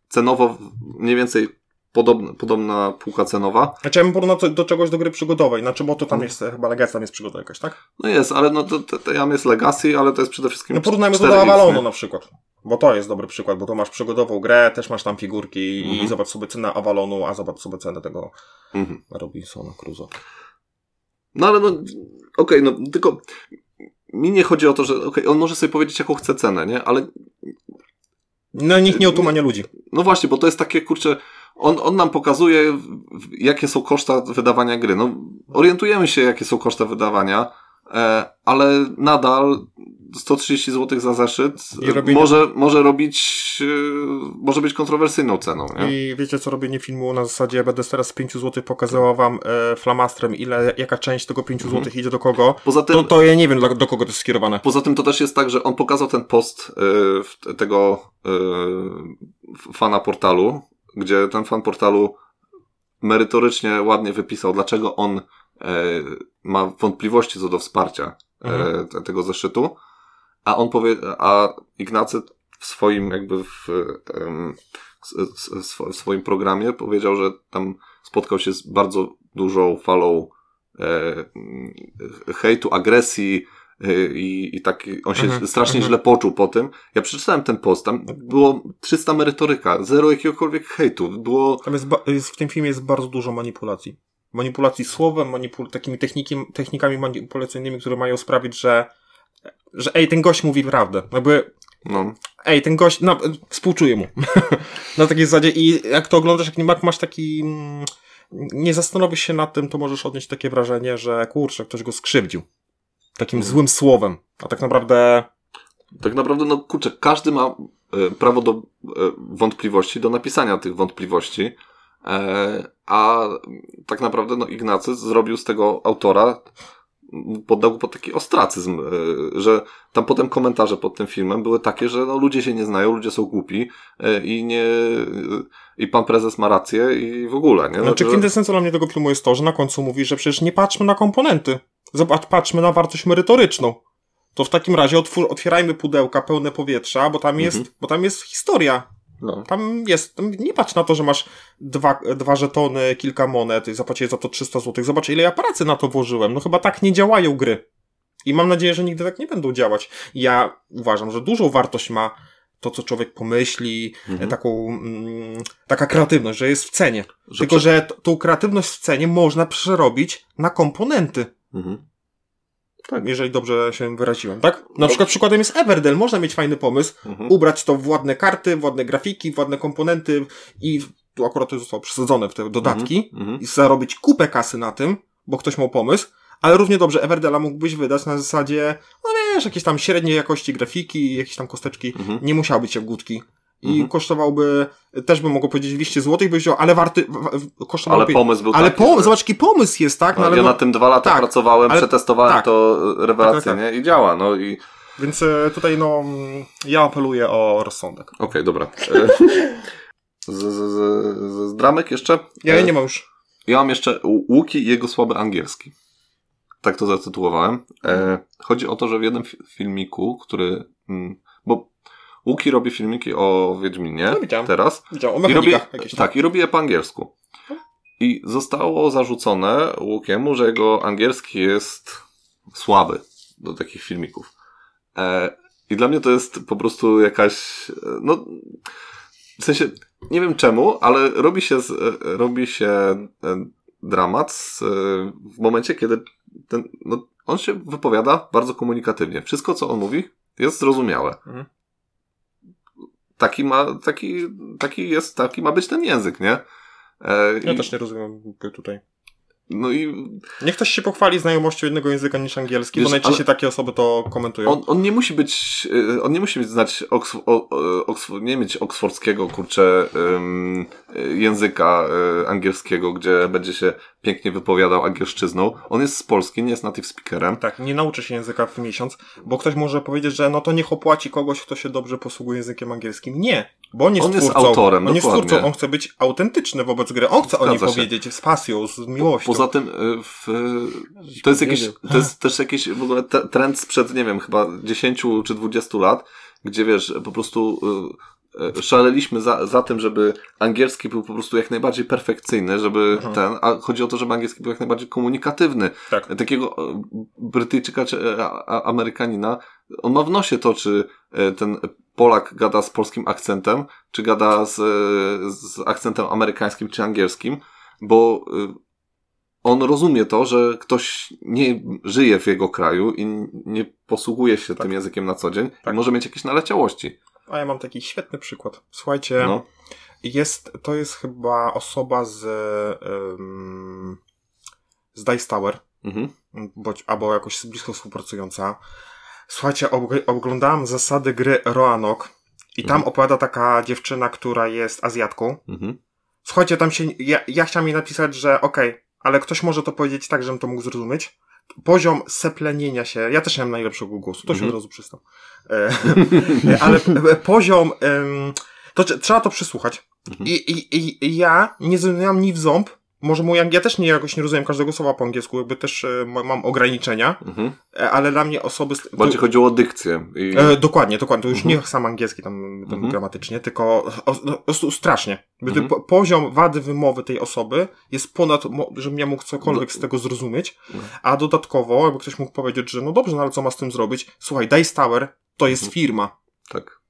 cenowo mniej więcej podobna, podobna półka cenowa. Znaczy ja bym porównał do czegoś do gry przygodowej, znaczy bo to tam jest, chyba Legacy tam jest przygoda jakaś, tak? No jest, ale no to, to, to jest Legacy, ale to jest przede wszystkim No porównajmy to do Avalonu na przykład. Bo to jest dobry przykład, bo to masz przygodową grę, też masz tam figurki mhm. i zobacz sobie cenę Avalonu, a zobacz sobie cenę tego mhm. Robinsona Crusoe. No ale no, okej, okay, no tylko mi nie chodzi o to, że okay, on może sobie powiedzieć, jaką chce cenę, nie? Ale no nikt nie otumania ludzi. No właśnie, bo to jest takie, kurczę, on, on nam pokazuje, jakie są koszta wydawania gry. No, orientujemy się, jakie są koszta wydawania, ale nadal 130 zł za zeszyt robienie... może, może robić, e, może być kontrowersyjną ceną. Nie? I wiecie, co robienie filmu na zasadzie, ja będę teraz 5 zł pokazywał wam e, flamastrem, ile, jaka część tego 5 zł mhm. idzie do kogo, poza tym, to, to ja nie wiem, do, do, kogo to jest skierowane. Poza tym to też jest tak, że on pokazał ten post e, tego e, fana portalu, gdzie ten fan portalu merytorycznie ładnie wypisał, dlaczego on e, ma wątpliwości co do wsparcia e, mhm. te, tego zeszytu, a on powie, a Ignacy w swoim jakby w, w swoim programie powiedział, że tam spotkał się z bardzo dużą falą e, hejtu, agresji, i, i tak on się mhm, strasznie mhm. źle poczuł po tym. Ja przeczytałem ten post, tam było 300 merytoryka, zero jakiegokolwiek hejtu. Było... Tam jest, jest, w tym filmie jest bardzo dużo manipulacji. Manipulacji słowem, manipul takimi techniki, technikami manipulacyjnymi, które mają sprawić, że że ej, ten gość mówi prawdę. Jakby no. Ej, ten gość, no, współczuję mu. na takiej zasadzie i jak to oglądasz, jak nie masz taki mm, nie zastanowisz się nad tym, to możesz odnieść takie wrażenie, że kurczę, ktoś go skrzywdził. Takim Mhm. złym słowem. A tak naprawdę Tak naprawdę, no kurczę, każdy ma e, prawo do e, wątpliwości, do napisania tych wątpliwości, a tak naprawdę, no Ignacy zrobił z tego autora, poddał go pod taki ostracyzm, e, że tam potem komentarze pod tym filmem były takie, że no ludzie się nie znają, ludzie są głupi e, i nie, i pan prezes ma rację i w ogóle, nie? Znaczy, że- kwintesencją dla mnie tego filmu jest to, że na końcu mówi, że przecież nie patrzmy na komponenty. Zobacz, patrzmy na wartość merytoryczną. To w takim razie otwór, otwierajmy pudełka pełne powietrza, bo tam jest, Mhm. bo tam jest historia. No. Tam jest, nie patrz na to, że masz dwa, dwa żetony, kilka monet i zapłaciłeś za to 300 zł. Zobacz, ile ja pracy na to włożyłem. No chyba tak nie działają gry. I mam nadzieję, że nigdy tak nie będą działać. Ja uważam, że dużą wartość ma to, co człowiek pomyśli, Mhm. taką, mm, taka kreatywność, że jest w cenie. Że Tylko, prze- że t- tą kreatywność w cenie można przerobić na komponenty. Mhm. Jeżeli dobrze się wyraziłem, tak? Na przykład przykładem jest Everdell. Można mieć fajny pomysł, Mhm. ubrać to w ładne karty, w ładne grafiki, w ładne komponenty i tu akurat to zostało przesadzone w te dodatki Mhm. i zarobić kupę kasy na tym, bo ktoś miał pomysł, ale równie dobrze Everdella mógłbyś wydać na zasadzie, no wiesz, jakieś tam średniej jakości grafiki, jakieś tam kosteczki, Mhm. nie musiały być jagódki. I Mhm. kosztowałby, też bym mogło powiedzieć 200 zł, byś wziął, ale warty, w, w, kosztował Ale pomysł był Ale taki, po, że- zobacz, jaki pomysł jest, tak? No, No, ale ja no, na tym dwa lata tak, pracowałem, ale- przetestowałem tak. to rewelacyjnie Tak, tak, i działa, no i Więc e, tutaj, no, ja apeluję o rozsądek. okej, dobra. E, Z, z, z, z, dramek jeszcze? Ja E, nie mam już. Ja mam jeszcze Łuki i jego słaby angielski. Tak to zatytułowałem. E, chodzi o to, że w jednym fi- filmiku, który... Mm, Łuki robi filmiki o Wiedźminie No, widziałem. teraz. Widziałem, o I robi, jakieś. tak, i robi je po angielsku. I zostało zarzucone Łukiemu, że jego angielski jest słaby do takich filmików. E, I dla mnie to jest po prostu jakaś, e, no, w sensie, nie wiem czemu, ale robi się, z, e, robi się e, dramat z, w momencie, kiedy ten, no, on się wypowiada bardzo komunikatywnie. Wszystko, co on mówi, jest zrozumiałe. Mhm. Taki ma, taki, taki jest, taki ma być ten język, nie? E, Ja też nie rozumiem tutaj. No i Niech ktoś się pochwali znajomością jednego języka niż angielski, Wiesz, bo najczęściej ale- takie osoby to komentują. on, on nie musi być, y, on nie musi znać Oksf- o- o- Oksf- nie mieć oksfordzkiego, kurczę, y, języka y, angielskiego, gdzie będzie się pięknie wypowiadał angielszczyzną. On jest z Polski, nie jest native speakerem. Tak, nie nauczy się języka w miesiąc, bo ktoś może powiedzieć, że no to niech opłaci kogoś, kto się dobrze posługuje językiem angielskim. Nie, bo on jest On jest twórcą. autorem, on jest dokładnie. twórcą, on chce być autentyczny wobec gry, on chce o niej Zgadza się. powiedzieć z pasją, z miłością. Poza tym y, w, to jest jakiś, to jest też jakiś w ogóle trend sprzed, nie wiem, chyba 10 czy 20 lat, gdzie wiesz, po prostu y, szaleliśmy za, za tym, żeby angielski był po prostu jak najbardziej perfekcyjny, żeby Mhm. ten, a chodzi o to, żeby angielski był jak najbardziej komunikatywny. Tak. Takiego e, Brytyjczyka czy e, Amerykanina, on ma w nosie to, czy e, ten Polak gada z polskim akcentem, czy gada z, z akcentem amerykańskim czy angielskim, bo y, on rozumie to, że ktoś nie żyje w jego kraju i nie posługuje się Tak. tym językiem na co dzień Tak. i może mieć jakieś naleciałości. A ja mam taki świetny przykład. Słuchajcie, No. jest, to jest chyba osoba z, z Dice Tower. Mhm. bądź, albo jakoś blisko współpracująca. Słuchajcie, ob- oglądałem zasady gry Roanoke i tam Mhm. opowiada taka dziewczyna, która jest Azjatką. Mhm. Słuchajcie, tam się, ja, ja chciałem jej napisać, że okej, ale ktoś może to powiedzieć tak, żebym to mógł zrozumieć. Poziom seplenienia się, ja też nie mam najlepszego głosu, to się Mhm. od razu przystał. E, ale e, poziom, to trze- trzeba to przysłuchać. Mhm. I, i, i, I ja nie zrozumiałem ni w ząb, może mój, ja też nie jakoś nie rozumiem każdego słowa po angielsku, jakby też e, ma- mam ograniczenia, Mhm. e, ale dla mnie osoby... z- Bardziej chodziło o dykcję. I... E, dokładnie, dokładnie. To już Mhm. nie sam angielski tam, tam Mhm. gramatycznie, tylko o, prostu strasznie. Mhm. po, poziom wady wymowy tej osoby jest ponad, żebym ja mógł cokolwiek No. z tego zrozumieć, No. a dodatkowo, jakby ktoś mógł powiedzieć, że no dobrze, no ale co ma z tym zrobić? Słuchaj, Dice Tower to jest Mhm. firma. Tak.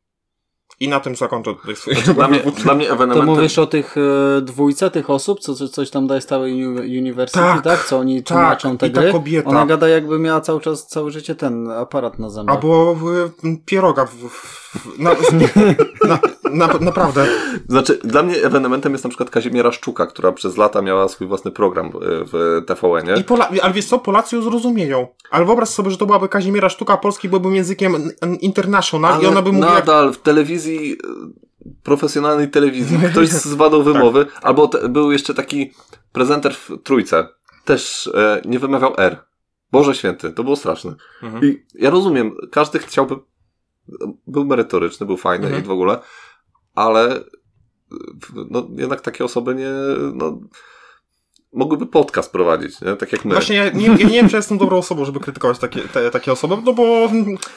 I na tym zakończę tutaj swoje Dla mnie, dla mnie To ewenementem... mówisz o tych e, dwójce tych osób, co, co coś tam daje stałe uni- University, tak. Tak, Co oni tak, tłumaczą te i ta gry? kobieta. Ona gada jakby miała cały czas, całe życie ten aparat na zębach. Albo y, pieroga w, w, Na, na, na, naprawdę. Znaczy, dla mnie ewenementem jest na przykład Kazimiera Szczuka, która przez lata miała swój własny program y, w TVN-ie. I Pola ale wiesz co, Polacy ją zrozumieją. Ale wyobraź sobie, że to byłaby Kazimiera Sztuka, polski byłby językiem international i ona by mówiła... jak- nadal w telewizji, y, profesjonalnej telewizji, ktoś z wadą wymowy, albo te, był jeszcze taki prezenter w Trójce, też e, nie wymawiał R. Boże święty, to było straszne. Mhm. I ja rozumiem, każdy chciałby, był merytoryczny, był fajny Mhm. i w ogóle, ale no, jednak takie osoby nie, no, mogłyby podcast prowadzić, nie? tak jak my. Właśnie ja nie, ja nie wiem, czy jestem dobrą osobą, żeby krytykować takie, te, takie osoby, no bo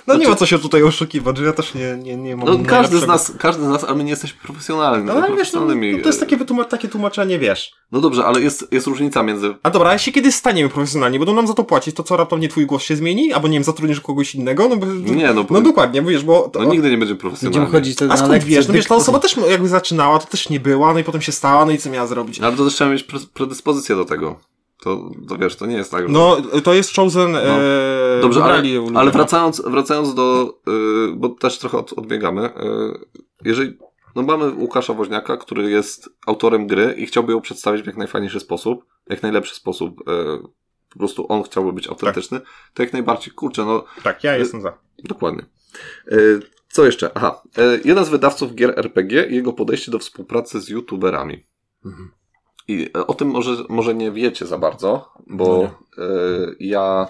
no nie ma co się tutaj oszukiwać, że ja też nie, nie, nie mam no, każdy z nas, każdy z nas, ale my nie jesteśmy profesjonalni. No ale wiesz, no, no, to jest takie, wytłuma- takie tłumaczenie, wiesz. No dobrze, ale jest, jest różnica między. A dobra, a jeśli kiedyś staniemy profesjonalni, będą nam za to płacić, to co raptownie twój głos się zmieni? Albo nie wiem, zatrudnisz kogoś innego? No, bo, Nie, no, no dokładnie, wiesz, bo... To, no nigdy nie będzie profesjonalny. Będziemy chodzić a na skąd lekcje. wiesz? No wiesz, ta osoba też jakby zaczynała, to też nie była, no i potem się stała, no i co miała zrobić? Ale to też trzeba mieć pre- do tego. To, to wiesz, to nie jest tak, że... No, to jest Chosen, e, Dobrze, ale, ale no. wracając, wracając do, y, bo też trochę od, odbiegamy, y, jeżeli, no mamy Łukasza Woźniaka, który jest autorem gry i chciałby ją przedstawić w jak najfajniejszy sposób, jak najlepszy sposób, y, po prostu on chciałby być autentyczny, to jak najbardziej, kurczę, no Tak, ja jestem za. dokładnie. Co jeszcze? Aha, jeden z wydawców gier RPG i jego podejście do współpracy z youtuberami. Mhm. I e, o tym może, może nie wiecie za bardzo, No bo nie. e, ja,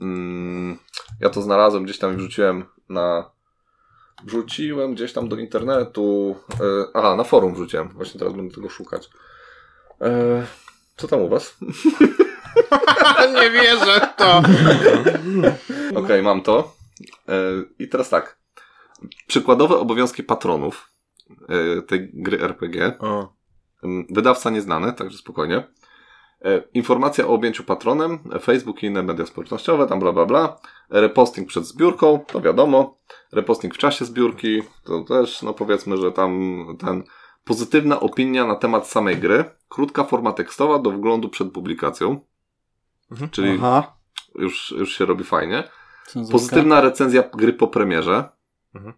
mm, ja to znalazłem gdzieś tam i wrzuciłem na. Wrzuciłem gdzieś tam do internetu. E, aha, na forum wrzuciłem. Właśnie teraz będę tego szukać. E, co tam u Was? nie wierzę w to. Okej, mam to. E, I teraz tak. Przykładowe obowiązki patronów tej gry RPG. O. Wydawca nieznany, także spokojnie. E, Informacja o objęciu patronem, Facebook i inne media społecznościowe, tam bla bla bla. Reposting przed zbiórką, to wiadomo. Reposting w czasie zbiórki, to też, no powiedzmy, że tam ten pozytywna opinia na temat samej gry. Krótka forma tekstowa do wglądu przed publikacją, Mhm. czyli Aha. już, już się robi fajnie. Pozytywna recenzja gry po premierze. Mhm.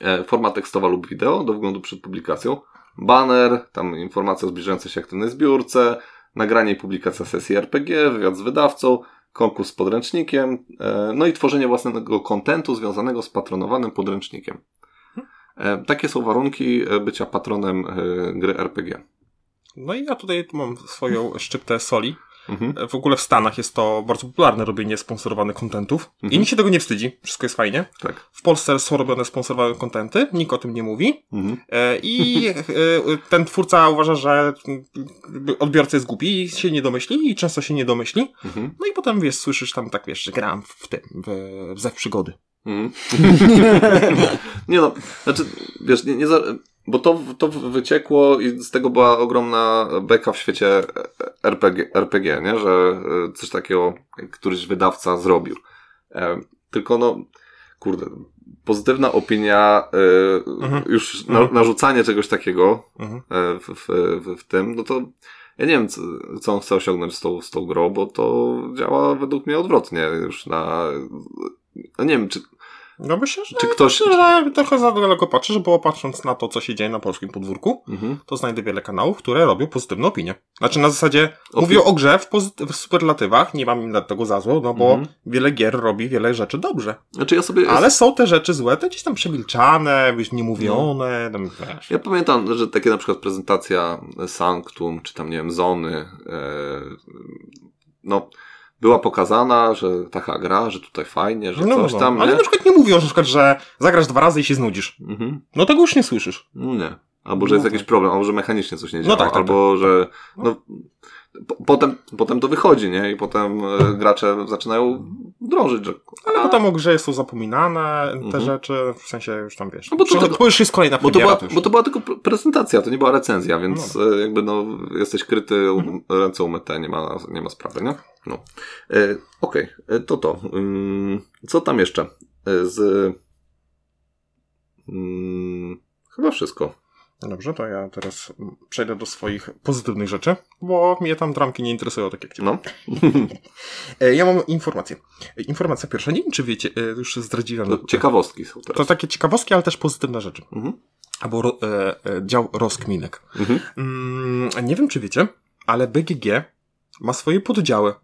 E, Forma tekstowa lub wideo do wglądu przed publikacją. Banner, tam informacja o zbliżającej się aktywnej zbiórce, nagranie i publikacja sesji RPG, wywiad z wydawcą, konkurs z podręcznikiem, e, no i tworzenie własnego kontentu związanego z patronowanym podręcznikiem. E, Takie są warunki e, bycia patronem gry RPG. No i ja tutaj mam swoją szczyptę soli. Mhm. W ogóle w Stanach jest to bardzo popularne robienie sponsorowanych kontentów. I Mhm. nikt się tego nie wstydzi. Wszystko jest fajnie. Tak. W Polsce są robione sponsorowane kontenty. Nikt o tym nie mówi. Mhm. E, I e, ten twórca uważa, że odbiorca jest głupi i się nie domyśli i często się nie domyśli. Mhm. No i potem wiesz, słyszysz tam tak wiesz, że gram w tym, w, w Zew Przygody. Mhm. nie no, znaczy, wiesz, nie, nie za, bo to, to wyciekło i z tego była ogromna beka w świecie RPG, RPG nie? że e, coś takiego któryś wydawca zrobił. E, tylko no, kurde, pozytywna opinia, e, Mhm. już na, Mhm. narzucanie czegoś takiego Mhm. w, w, w, w tym, no to ja nie wiem, co, co on chce osiągnąć z tą, z tą grą, bo to działa według mnie odwrotnie już na... No nie wiem, czy, No myślę, że, czy ktoś... że trochę za daleko patrzysz, bo patrząc na to, co się dzieje na polskim podwórku, Mhm. to znajdę wiele kanałów, które robią pozytywne opinie. Znaczy na zasadzie Opi- mówią o grze w, w superlatywach, nie mam im na tego za zło, no bo Mhm. wiele gier robi wiele rzeczy dobrze. Znaczy ja sobie... Ale są te rzeczy złe, te gdzieś tam przemilczane, wiesz, niemówione, tam, wiesz. Ja pamiętam, że takie na przykład prezentacja Sanctum, czy tam, nie wiem, Zony, e, no, była pokazana, że taka gra, że tutaj fajnie, że No, coś no, tam, Ale nie? na przykład nie mówią, że przykład, że zagrasz dwa razy i się znudzisz. Mhm. No tego już nie słyszysz. No nie. Albo, że No jest tak. jakiś problem, albo, że mechanicznie coś nie No działa, tak, tak, albo, że, no, potem, potem to wychodzi, nie? I potem e, gracze zaczynają drążyć, że... Ale potem o grze są zapominane te Mhm. rzeczy, w sensie już tam wiesz. No bo to już jest kolejna Bo to, była, bo to była tylko pre- prezentacja, to nie była recenzja, więc e, jakby no, jesteś kryty, Mhm. ręce umyte, nie ma, nie ma sprawy, nie? No. E, Okej, e, to to. Ym, co tam jeszcze? Z... Ym, chyba wszystko. Dobrze, to ja teraz przejdę do swoich pozytywnych rzeczy, bo mnie tam dramki nie interesują, tak jak cię. No. E, Ja mam informację. E, Informacja pierwsza, nie wiem czy wiecie, e, już zdradziłem. To ciekawostki są To teraz. takie ciekawostki, ale też pozytywne rzeczy. Mhm. Albo e, dział rozkminek. Mhm. Mm, nie wiem, czy wiecie, ale BGG ma swoje poddziały.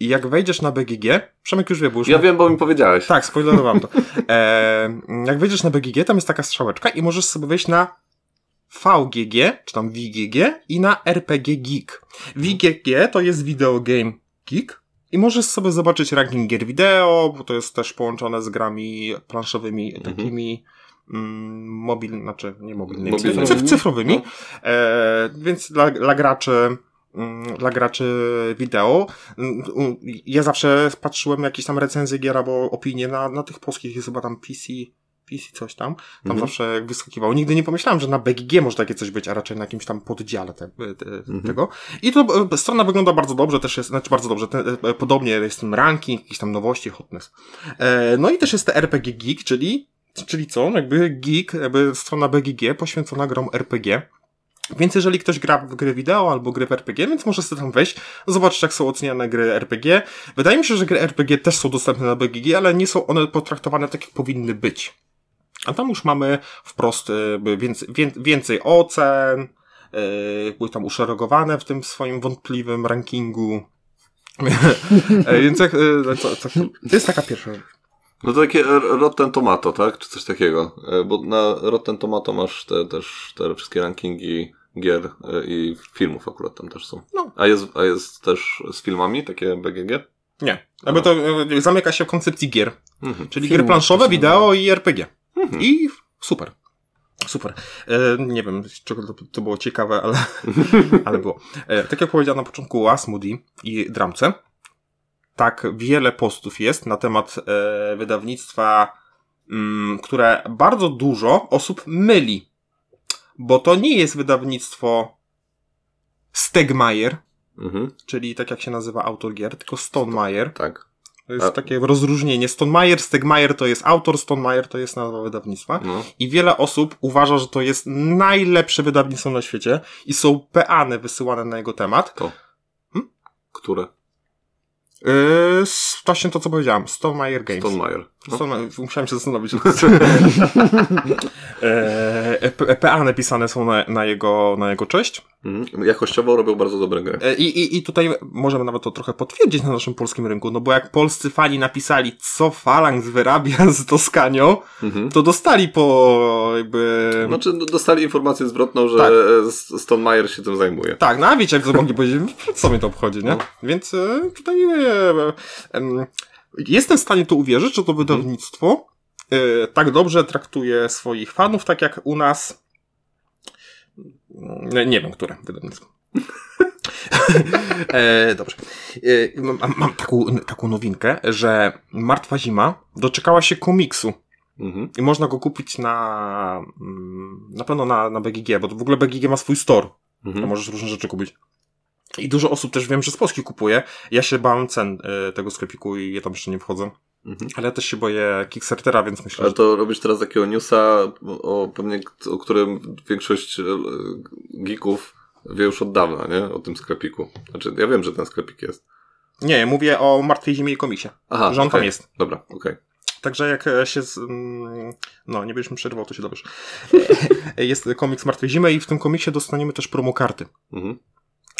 I jak wejdziesz na BGG, Przemek już wie, bo już... Ja wiem, bo mi powiedziałeś. Tak, spoilerowałem to. E, jak wejdziesz na BGG, tam jest taka strzałeczka i możesz sobie wejść na VGG, czy tam VGG i na RPG Geek. VGG to jest Video Game Geek i możesz sobie zobaczyć ranking gier wideo, bo to jest też połączone z grami planszowymi, Mhm. takimi mm, mobil, znaczy nie mobilnymi, Mobilnymi. cyf- cyfrowymi. No. E, więc dla, dla graczy mm, dla graczy wideo. Mm, Ja zawsze patrzyłem jakieś tam recenzje gier albo opinie na, na tych polskich, jest chyba tam PC, PC coś tam, tam Mhm. zawsze jak wyskakiwało. Nigdy nie pomyślałem, że na BGG może takie coś być, a raczej na jakimś tam poddziale te, te, Mhm. tego. I to e, strona wygląda bardzo dobrze, też jest, znaczy bardzo dobrze, te, e, podobnie jest ten ranking, jakieś tam nowości, hotness. E, no i też jest te RPG Geek, czyli, czyli co? Jakby geek, jakby strona BGG poświęcona grom RPG. Więc jeżeli ktoś gra w gry wideo albo gry w RPG, więc może sobie tam wejść, zobaczyć jak są oceniane gry RPG. Wydaje mi się, że gry RPG też są dostępne na BGG, ale nie są one potraktowane tak jak powinny być. A tam już mamy wprost y, więcej, wię- więcej ocen, yy, były tam uszeregowane w tym swoim wątpliwym rankingu. E, Więc jak, y, co, co, to jest taka pierwsza rzecz. No to takie Rotten Tomato, tak? Czy coś takiego. E, Bo na Rotten Tomato masz te, też te wszystkie rankingi gier e, i filmów akurat tam też są. No. A jest, a jest też z filmami takie BGG? Nie. Jakby to y, zamyka się w koncepcji gier. Mhm. Czyli Filmów gry planszowe, wideo i RPG. Mhm. I super. Super. E, nie wiem, z czego to, to było ciekawe, ale, ale było. E, tak jak powiedziałem na początku o Asmodee i Dramce, tak wiele postów jest na temat e, wydawnictwa, mm, które bardzo dużo osób myli. Bo to nie jest wydawnictwo Stegmaier, Mhm. czyli tak jak się nazywa autor gier, tylko Stonemaier. Tak. To jest A- takie rozróżnienie. Stonemaier, Stegmaier to jest autor, Stonemaier to jest nazwa wydawnictwa. No. I wiele osób uważa, że to jest najlepsze wydawnictwo na świecie i są peany wysyłane na jego temat. To. Hmm? Które? Yy, właśnie to, co powiedziałem. Stonemaier Games. Stonemaier. No. Stone, musiałem się zastanowić. e, P- peany pisane są na, na, jego, na jego cześć. Mhm. Jakościowo robią bardzo dobre gry. E, I, i, I tutaj możemy nawet to trochę potwierdzić na naszym polskim rynku, no bo jak polscy fani napisali, co Phalanx wyrabia z Toskanią, Mhm. to dostali po jakby... Znaczy, no, dostali informację zwrotną, że Tak. tak. Stonemaier się tym zajmuje. Tak, no a wiecie, jak to mogli powiedzieć, co mnie to obchodzi, nie? No. Więc e, tutaj e, em, jestem w stanie to uwierzyć, że to wydawnictwo e, tak dobrze traktuje swoich fanów, tak jak u nas nie, nie wiem, które wydawnictwo. e, dobrze. E, mam mam taką, taką nowinkę, że Martwa Zima doczekała się komiksu Mhm. i można go kupić na mm, na pewno na, na BGG, bo w ogóle BGG ma swój store. To Mhm. możesz różne rzeczy kupić. I dużo osób też wiem, że z Polski kupuje. Ja się bałem cen y, tego sklepiku i ja tam jeszcze nie wchodzę. Mhm. Ale ja też się boję Kickstartera, więc myślę, Ale że... to robisz teraz takiego newsa, o pewnie, o którym większość e, geeków wie już od dawna, nie? O tym sklepiku. Znaczy, ja wiem, że ten sklepik jest. Nie, mówię o Martwej Zimie i komiksie. Aha, Że on tam okej. jest. Dobra, okej. Także jak e, się z... mm, No, nie będziesz mi przerwał, to się dowiesz. Jest komiks Martwej Zimy i w tym komiksie dostaniemy też promokarty. Mhm.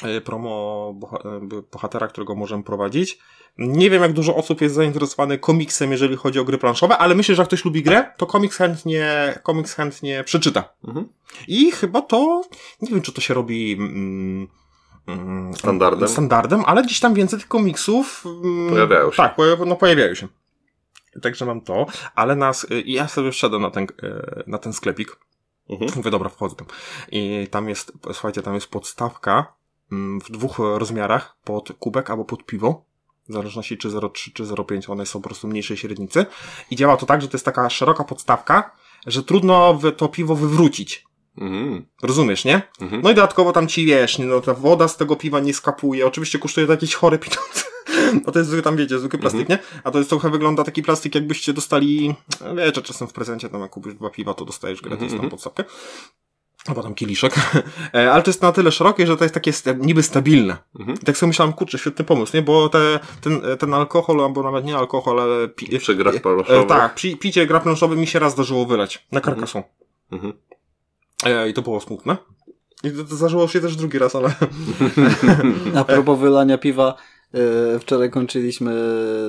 E, Promo boha- bohatera, którego możemy prowadzić. Nie wiem, jak dużo osób jest zainteresowanych komiksem, jeżeli chodzi o gry planszowe, ale myślę, że jak ktoś lubi grę, to komiks chętnie, komiks chętnie przeczyta. Mhm. I chyba to, nie wiem, czy to się robi mm, mm, Standardem? standardem, ale gdzieś tam więcej tych komiksów mm, Pojawiają się. Tak, pojaw- no pojawiają się. Także mam to, ale nas, y, ja sobie wszedłem na ten, y, na ten sklepik. Mhm. Mówię, dobra, wchodzę tam. I tam jest, słuchajcie, tam jest podstawka mm, w dwóch rozmiarach, pod kubek albo pod piwo. W zależności czy 0,3 czy 0,5, one są po prostu mniejszej średnicy. I działa to tak, że to jest taka szeroka podstawka, że trudno to piwo wywrócić. Mhm. Rozumiesz, nie? Mhm. No i dodatkowo tam ci wiesz, nie, no ta woda z tego piwa nie skapuje. Oczywiście kosztuje to jakieś chore pieniądze. No to jest zwykły, tam wiecie, zwykły plastik, nie? A to jest trochę wygląda taki plastik, jakbyście dostali, wiecie, czasem w prezencie tam jak kupisz dwa piwa, to dostajesz gratis Mhm, tam mhm. podstawkę. Albo tam kieliszek, E, ale to jest na tyle szerokie, że to jest takie niby stabilne. Mhm. I tak sobie myślałem, kurczę, świetny pomysł, nie? Bo te, ten, ten alkohol, albo nawet nie alkohol, ale pi- Przy grach e, planszowych. tak, pi, picie gra planszowy mi się raz zdarzyło wyleć na karkasu. Mhm. E, I to było smutne. I to, to zdarzyło się też drugi raz, ale... A propos wylania piwa, e, wczoraj kończyliśmy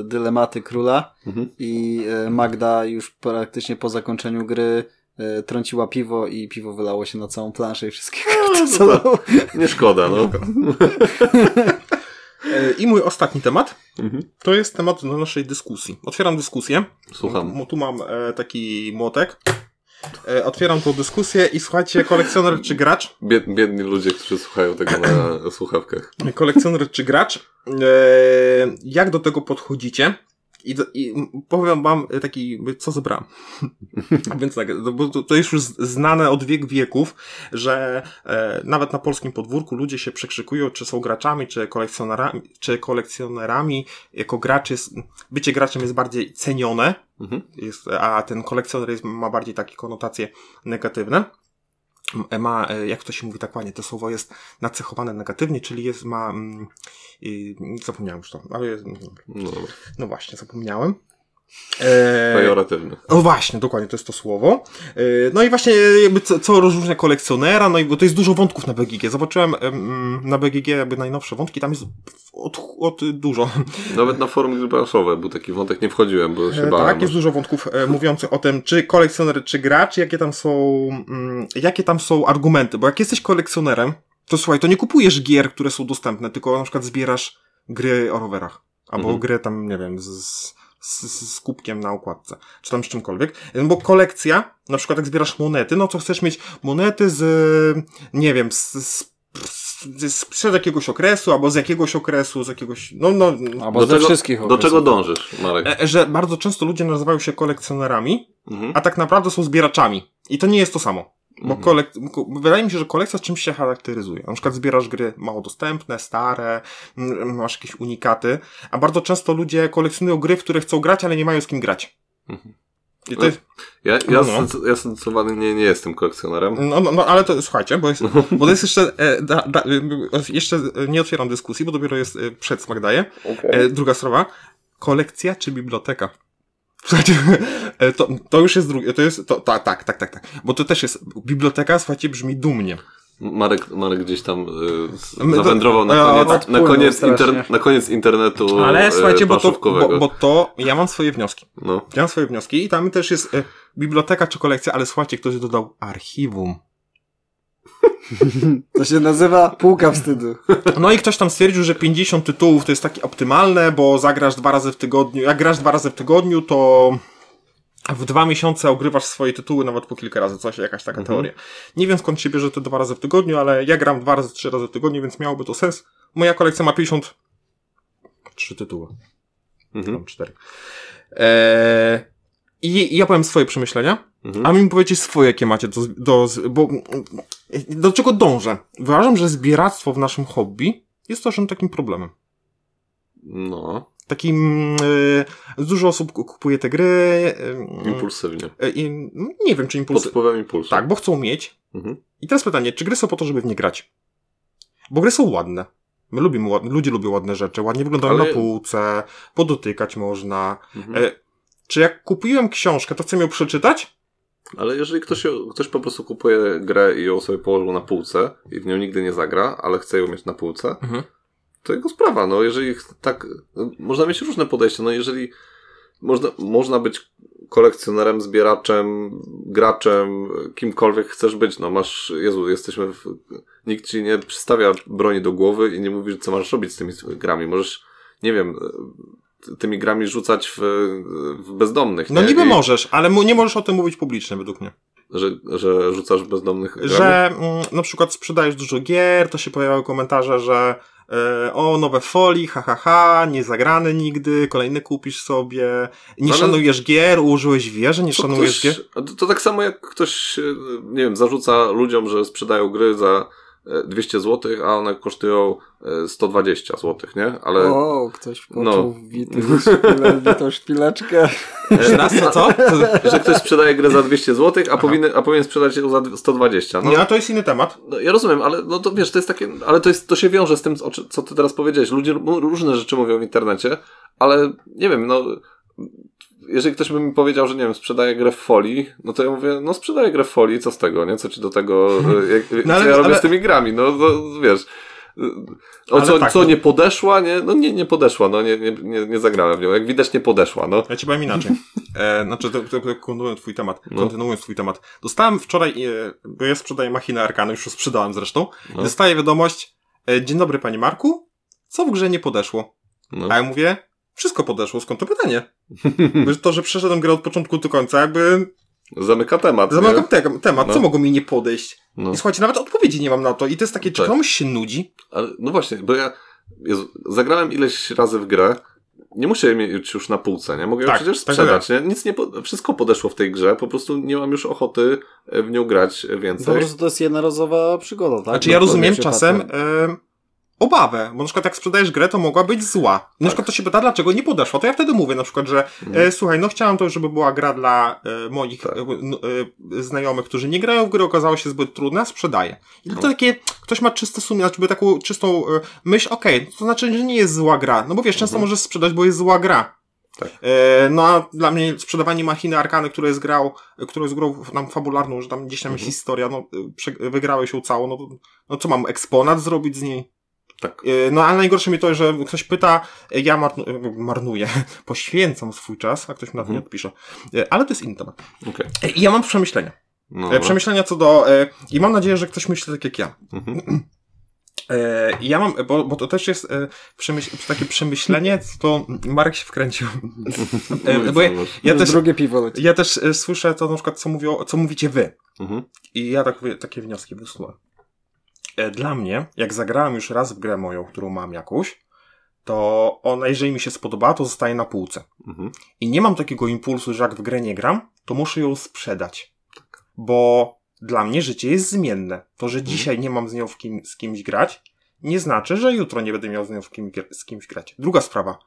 dylematy króla Mhm. i e, Magda już praktycznie po zakończeniu gry trąciła piwo i piwo wylało się na całą planszę i wszystkie karty no solowe. Nie szkoda, no. E, I mój ostatni temat, Mhm. to jest temat do naszej dyskusji. Otwieram dyskusję. Słucham. Tu, mam e, taki młotek. E, otwieram tą dyskusję i słuchajcie, kolekcjoner czy gracz? Bied, biedni ludzie, którzy słuchają tego na słuchawkach. kolekcjoner czy gracz, e, jak do tego podchodzicie? I, I powiem wam taki, co zebrałem. Więc tak, no bo to, to jest już znane od wiek wieków, że e, nawet na polskim podwórku ludzie się przekrzykują, czy są graczami, czy kolekcjonerami, czy kolekcjonerami. Jako gracz jest, bycie graczem jest bardziej cenione, Mhm. jest, a ten kolekcjoner jest, ma bardziej takie konotacje negatywne. Ma, e, jak to się mówi tak ładnie, to słowo jest nacechowane negatywnie, czyli jest, ma, mm, y, zapomniałem już to, ale No, dobra. no właśnie, zapomniałem. E, pejoratywny. o właśnie, dokładnie, to jest to słowo. E, No i właśnie jakby co, co rozróżnia kolekcjonera, no i bo to jest dużo wątków na BGG. Zobaczyłem em, na BGG jakby najnowsze wątki, tam jest od, od dużo. Nawet na forum gry planszowe był taki wątek, nie wchodziłem, bo się E, bałem. Tak, jest dużo wątków e, mówiących o tym, czy kolekcjoner, czy gracz, jakie tam są, mm, jakie tam są argumenty. Bo jak jesteś kolekcjonerem, to słuchaj, to nie kupujesz gier, które są dostępne, tylko na przykład zbierasz gry o rowerach. Albo Mhm. gry tam, nie wiem, z, z, z kubkiem na okładce, czy tam z czymkolwiek. E, Bo kolekcja, na przykład jak zbierasz monety, no to chcesz mieć monety z, nie wiem, z, z z- sprzed jakiegoś okresu, albo z jakiegoś okresu, z jakiegoś, no, no, Albo Do ze czego, wszystkich do okresów. czego dążysz, Marek? E, że bardzo często ludzie nazywają się kolekcjonerami, Mhm. a tak naprawdę są zbieraczami. I to nie jest to samo. Bo Mhm. kolek- ko- wydaje mi się, że kolekcja czymś się charakteryzuje. Na przykład zbierasz gry mało dostępne, stare, masz jakieś unikaty, a bardzo często ludzie kolekcjonują gry, w które chcą grać, ale nie mają z kim grać. Mhm. I to jest, Ja, ja, No, no. ja zdecydowany nie, nie jestem kolekcjonerem. no, no, no, ale to słuchajcie, bo jest, bo to jest jeszcze, e, da, da, e, jeszcze e, nie otwieram dyskusji, bo dopiero jest e, przedsmak daję. E, druga sprawa. Kolekcja czy biblioteka? Słuchajcie, to, to już jest drugie, to jest, to, ta, tak, tak, tak, tak, bo to też jest, biblioteka, słuchajcie, brzmi dumnie. Marek, Marek gdzieś tam y, zawędrował na Ja, koniec, na, odpłynął koniec inter, na koniec internetu Ale y, słuchajcie, bo to, bo, bo to, ja mam swoje wnioski. No. Ja mam swoje wnioski i tam też jest e, biblioteka czy kolekcja, ale słuchajcie, ktoś dodał archiwum. To się nazywa półka wstydu. No i ktoś tam stwierdził, że 50 tytułów to jest takie optymalne, bo zagrasz dwa razy w tygodniu. Jak grasz dwa razy w tygodniu, to w dwa miesiące ogrywasz swoje tytuły nawet po kilka razy, coś, jakaś taka teoria. Nie wiem skąd się bierze te dwa razy w tygodniu, ale ja gram dwa razy, trzy razy w tygodniu, więc miałoby to sens. Moja kolekcja ma 53 tytuły. Mhm. Tam cztery. Eee, i, I ja powiem swoje przemyślenia, Mhm. a mi powiedzieć swoje, jakie macie do, do, bo do czego dążę? Uważam, że zbieractwo w naszym hobby jest też takim problemem. No. Takim, e, dużo osób ku- kupuje te gry. e, Impulsywnie. e, i, nie wiem, czy Pod impulsy. wpływem impulsu. Tak, bo chcą mieć. Mhm. I teraz pytanie, czy gry są po to, żeby w nie grać? Bo gry są ładne. My lubimy, ludzie lubią ładne rzeczy, ładnie wyglądają Ale- na półce, podotykać można. Mhm. E, czy jak kupiłem książkę, to chcę ją przeczytać? Ale jeżeli ktoś, ktoś po prostu kupuje grę i ją sobie położył na półce i w nią nigdy nie zagra, ale chce ją mieć na półce, Mhm. To jego sprawa. No, jeżeli tak, no, można mieć różne podejście. No, jeżeli można, można być kolekcjonerem, zbieraczem, graczem, kimkolwiek chcesz być. No, masz, Jezu, jesteśmy w, nikt ci nie przystawia broni do głowy i nie mówi, co masz robić z tymi grami. Możesz, nie wiem, tymi grami rzucać w, w bezdomnych. No nie? niby I- możesz, ale nie możesz o tym mówić publicznie, według mnie. Że, że rzucasz bezdomnych grami? Że mm, na przykład sprzedajesz dużo gier, to się pojawiają komentarze, że e, o, nowe folii, ha, ha, ha, nie zagrane nigdy, kolejny kupisz sobie, nie Ale- szanujesz gier, ułożyłeś wieże, nie Co szanujesz ktoś, gier. to, to tak samo jak ktoś, e, nie wiem, zarzuca ludziom, że sprzedają gry za e, 200 zł, a one kosztują e, 120 zł, nie? Ale O, ktoś poczuł No. no. witą szpileczkę. Jeszcze raz, co? co? że ktoś sprzedaje grę za 200 zł, a, powinien, a powinien sprzedać ją za 120. No, Nie, a to jest inny temat. no, ja rozumiem, ale no to wiesz, to jest takie, ale to, jest, to się wiąże z tym, co ty teraz powiedziałeś. Ludzie różne rzeczy mówią w internecie, ale nie wiem, no jeżeli ktoś by mi powiedział, że nie wiem, sprzedaje grę w folii, no to ja mówię, no sprzedaję grę w folii, co z tego, nie? Co ci do tego, e, jak, No co ale- ja robię ale- z tymi grami, no to wiesz. O Ale co, tak, co no- nie podeszła, nie? No nie, nie podeszła, no nie, nie, nie, nie zagrałem w nią. Jak widać nie podeszła, no. Ja ci powiem inaczej. E, znaczy, to, to, to kontynuując twój temat. No. Kontynuując twój temat. Dostałem wczoraj, e, bo ja sprzedaję machinę Arkany, już ją sprzedałem zresztą. No. Dostaję wiadomość, e, dzień dobry panie Marku, co w grze nie podeszło? no. A ja mówię, wszystko podeszło, skąd to pytanie? To, że przeszedłem grę od początku do końca, jakby Zamyka temat. zamykam te, temat, No. co mogło mi nie podejść? No. I słuchajcie, nawet odpowiedzi nie mam na to. I to jest takie, czy Tak. komuś się nudzi? Ale, no właśnie, bo ja Jezu, zagrałem ileś razy w grę, nie muszę jej mieć już na półce, nie? Mogę ją Tak, przecież tak sprzedać, nie? Nic nie, po, wszystko podeszło w tej grze, po prostu nie mam już ochoty e, w nią grać Po więcej. prostu to jest jednorazowa przygoda, tak? Znaczy ja No, rozumiem czasem. Obawę, bo na przykład jak sprzedajesz grę, to mogła być zła. Tak. Na przykład to się pyta, dlaczego nie podeszła, to ja wtedy mówię na przykład, że e, słuchaj, no chciałem to, żeby była gra dla e, moich Tak. e, e, znajomych, którzy nie grają w gry, okazało się zbyt trudne, sprzedaję. I No. to takie, ktoś ma czyste sumienie, znaczy taką czystą e, myśl, okej, to znaczy, że nie jest zła gra, no bo wiesz, często Mhm. możesz sprzedać, bo jest zła gra. Tak. E, no a dla mnie sprzedawanie machiny Arkany, które jest grał, które jest grą nam fabularną, że tam gdzieś tam jest Mhm. historia, no wygrałeś ją całą, no, no co mam, eksponat zrobić z niej? Tak. E, No ale najgorsze mi to, że ktoś pyta, e, ja marnu, e, marnuję, poświęcam swój czas, a ktoś mi na to nie Mhm. odpisze. Ale to jest inny temat. E, I ja mam przemyślenia. No, Przemyślenia co do, i mam nadzieję, że ktoś myśli tak jak ja. Mhm. Ja mam, bo, bo to też jest przemyśl, takie przemyślenie, co to Marek się wkręcił. Bo ja, ja też, drugie piwo leci. ja też słyszę to na przykład, co, mówią, co mówicie wy. Mhm. I ja tak, takie wnioski wysnułem. E, Dla mnie, jak zagrałem już raz w grę moją, którą mam jakąś, to ona, jeżeli mi się spodoba, to zostaje na półce. Mhm. I nie mam takiego impulsu, że jak w grę nie gram, to muszę ją sprzedać. Bo dla mnie życie jest zmienne. To, że dzisiaj nie mam z nią kim, z kimś grać, nie znaczy, że jutro nie będę miał z nią kim, z kimś grać. Druga sprawa.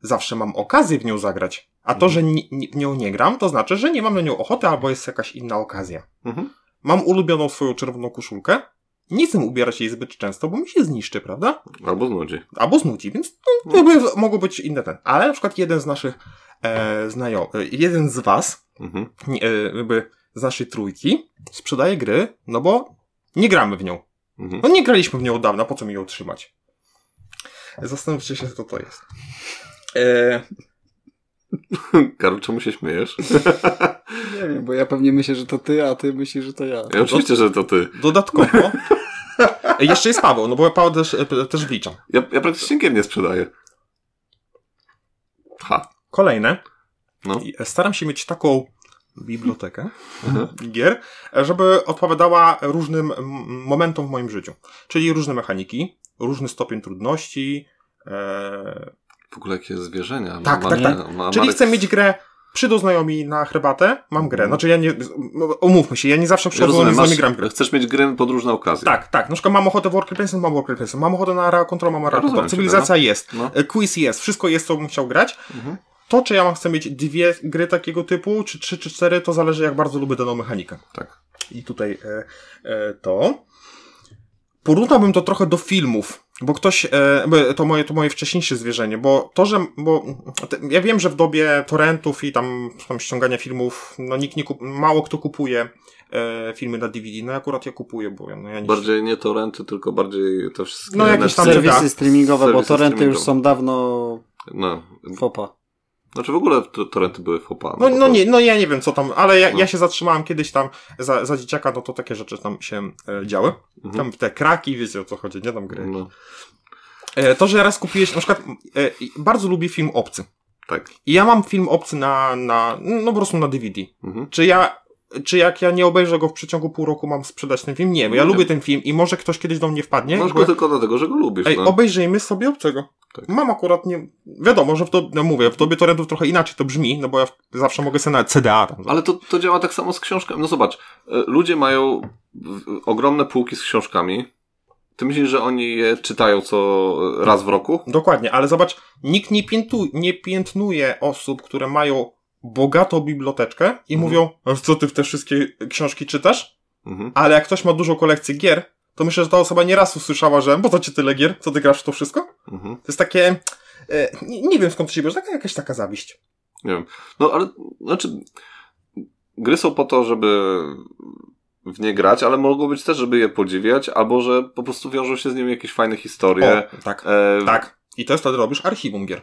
Zawsze mam okazję w nią zagrać. A to, że ni, ni, w nią nie gram, to znaczy, że nie mam na nią ochoty albo jest jakaś inna okazja. Mhm. Mam ulubioną swoją czerwoną koszulkę. Nie chcę ubierać jej zbyt często, bo mi się zniszczy, prawda? Albo znudzi. Albo znudzi, więc no, jakby mogło być inne ten. Ale na przykład jeden z naszych e, znajomych, e, jeden z was, Mhm. e, jakby z naszej trójki, sprzedaje gry, no bo nie gramy w nią. Mhm. No nie graliśmy w nią od dawna, po co mi ją trzymać? Zastanówcie się, co to jest. E, Karol, czemu się śmiejesz? Nie wiem, bo ja pewnie myślę, że to ty, a ty myślisz, że to ja. Ja oczywiście, że to ty. dodatkowo. E, jeszcze jest Paweł, no bo Paweł też, e, też wliczam. Ja, ja praktycznie gier nie sprzedaję. Ha. Kolejne. No. I Staram się mieć taką bibliotekę Mhm. gier, żeby odpowiadała różnym momentom w moim życiu. Czyli różne mechaniki, różny stopień trudności. E, W ogóle jakie zwierzenia. Tak, Ma- tak, ma- tak. ma- czyli Marek- chcę mieć grę, przyjdą znajomi na herbatę, mam grę. Mhm. Znaczy ja nie, no, umówmy się, ja nie zawsze Ja rozumiem, nami masz, gram grę. chcesz mieć grę pod różne okazje. Tak, tak. Na przykład mam ochotę w Worker Placement, mam Worker Placement. Mam ochotę na Area Control, mam Area Control. Cywilizacja jest. No. E, Quiz jest. Wszystko jest, co bym chciał grać. Mhm. To, czy ja mam chcę mieć dwie gry takiego typu, czy trzy, czy cztery, to zależy, jak bardzo lubię daną mechanikę. Tak. I tutaj e, e, to. Porównałbym to trochę do filmów, bo ktoś, e, bo to moje, to moje wcześniejsze zwierzenie, bo to, że, bo ja wiem, że w dobie torrentów i tam, tam ściągania filmów, no nikt nie kup, mało kto kupuje e, filmy na DVD, no akurat ja kupuję, bo ja, no ja nie Bardziej nie torrenty, tylko bardziej te wszystkie... No, jakieś tam Serwisy streamingowe, bo serwisy torrenty już streamingowe. są dawno No. fopa. Znaczy w ogóle to, torrenty były fopa. No, no nie, no ja nie wiem co tam, ale ja, No. ja się zatrzymałem kiedyś tam za, za dzieciaka, no to takie rzeczy tam się e, działy. Mhm. Tam te kraki, wiecie o co chodzi, nie tam gry. No, E, to, że raz kupiłeś, na przykład e, bardzo lubię film Obcy. tak. I ja mam film Obcy na, na no po prostu na DVD. Mhm. Czy ja, czy jak ja nie obejrzę go w przeciągu pół roku mam sprzedać ten film? Nie, bo ja Nie. lubię ten film i może ktoś kiedyś do mnie wpadnie. Masz go powie, tylko dlatego, że go lubisz. Ej, no. obejrzyjmy sobie Obcego. Tak. Mam akurat nie, wiadomo, że w to, no mówię, w tobie torrentów trochę inaczej to brzmi, no bo ja zawsze mogę sobie na CDA tam Ale to, to działa tak samo z książkami. No zobacz, e, ludzie mają ogromne półki z książkami Ty myślisz, że oni je czytają co raz w roku? Dokładnie, ale zobacz, nikt nie, piętu, nie piętnuje osób, które mają bogatą biblioteczkę i Mhm. mówią, "A co ty w te wszystkie książki czytasz? Mhm. Ale jak ktoś ma dużą kolekcję gier, to myślę, że ta osoba nieraz usłyszała, że po co ci tyle gier? Co ty grasz w to wszystko? Mhm. To jest takie, e, nie, nie wiem skąd to się bierze, taka jakaś taka zawiść. Nie wiem. No ale, znaczy, gry są po to, żeby w nie grać, ale mogą być też, żeby je podziwiać, albo że po prostu wiążą się z nimi jakieś fajne historie. O, tak, E, tak. I to jest wtedy robisz archiwum gier.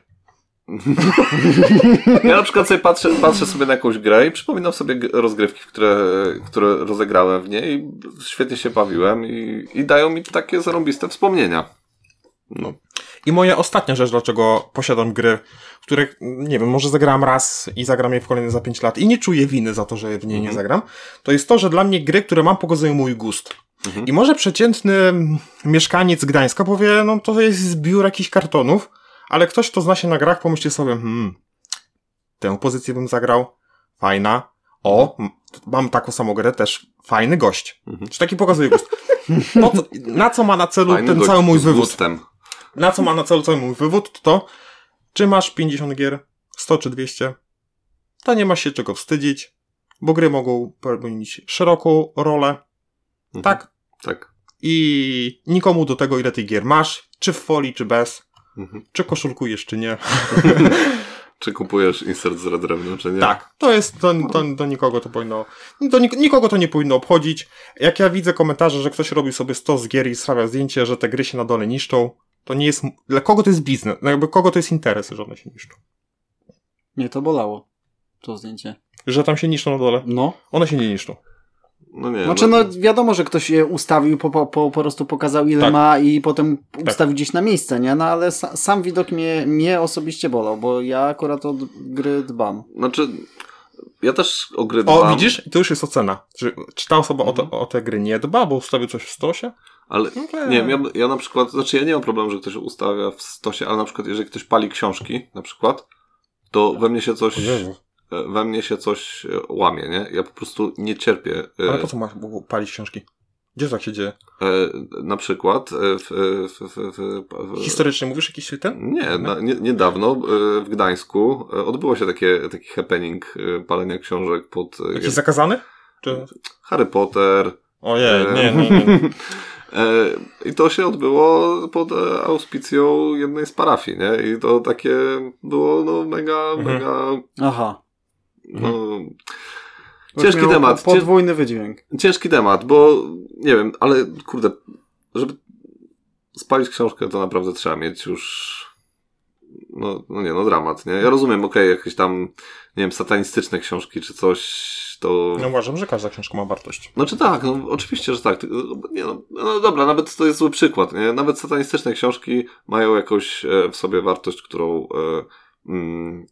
Ja na przykład sobie patrzę, patrzę sobie na jakąś grę i przypominam sobie rozgrywki, które, które rozegrałem w niej i świetnie się bawiłem i, i dają mi takie zarąbiste wspomnienia. No. I moja ostatnia rzecz, dlaczego posiadam gry, które, nie wiem, może zagrałem raz i zagram je w kolejne za 5 lat i nie czuję winy za to, że w niej nie Mhm. zagram, to jest to, że dla mnie gry, które mam, pokazują mój gust. Mhm. I może przeciętny mieszkaniec Gdańska powie, no to jest zbiór jakichś kartonów, ale ktoś, kto zna się na grach, pomyśli sobie, hmm, tę pozycję bym zagrał, fajna, o, mam taką samą grę, też fajny gość. Mhm. Czy taki pokazuje gust? Co, na co ma na celu Fajny ten cały mój wywód? gustem. Na co ma na celu cały mój wywód, to czy masz 50 gier, 100 czy 200, to nie masz się czego wstydzić, bo gry mogą pełnić szeroką rolę, Mhm. tak? Tak. I nikomu do tego, ile tych gier masz, czy w folii, czy bez, Mhm. czy koszulkujesz, czy nie. Czy kupujesz insert z Red Revenue, czy nie? Tak, to jest, to, to, do nikogo to powinno, do nik- nikogo to nie powinno obchodzić. Jak ja widzę komentarze, że ktoś robi sobie 100 z gier i stawia zdjęcie, że te gry się na dole niszczą, to nie jest, dla kogo to jest biznes, no jakby kogo to jest interes, że one się niszczą. Nie, to bolało. To zdjęcie. Że tam się niszczą na dole. No. One się nie niszczą. No nie. Znaczy, no wiadomo, że ktoś je ustawił, po, po, po, po prostu pokazał ile Tak. ma i potem ustawił gdzieś na miejsce, nie? No ale sa, sam widok mnie, mnie osobiście bolał, bo ja akurat od gry dbam. Znaczy, ja też o gry O, dbam, widzisz? I to już jest ocena. Czy, czy ta osoba o, te, Mhm. o te gry nie dba, bo ustawił coś w stosie? ale No to- nie wiem, ja, ja na przykład, znaczy ja nie mam problemu, że ktoś ustawia w stosie, ale na przykład jeżeli ktoś pali książki, na przykład, to we mnie się coś, e, we mnie się coś e, łamie, nie? Ja po prostu nie cierpię. e, Ale po co masz palić książki? Gdzie tak się dzieje? e, na przykład e, w, w, w, w, w, Historycznie mówisz jakiś ten? Nie, na, nie, niedawno e, w Gdańsku e, odbyło się takie, taki happening e, palenia książek pod e, Jakiś zakazany? Czy... Harry Potter. Ojej, e, nie, nie, nie. e, I to się odbyło pod e, auspicją jednej z parafii, nie? I to takie było no mega, Mhm. mega Aha. No, Bo ciężki temat. po- Podwójny wydźwięk. Ciężki temat, bo nie wiem, ale kurde, żeby spalić książkę, to naprawdę trzeba mieć już. No, no nie, no dramat, nie? Ja rozumiem, okej, jakieś tam, nie wiem, satanistyczne książki czy coś, to. No uważam, że każda książka ma wartość. Znaczy tak, no oczywiście, że tak. Nie, no, no dobra, nawet to jest zły przykład, nie? Nawet satanistyczne książki mają jakąś e, w sobie wartość, którą e, mm,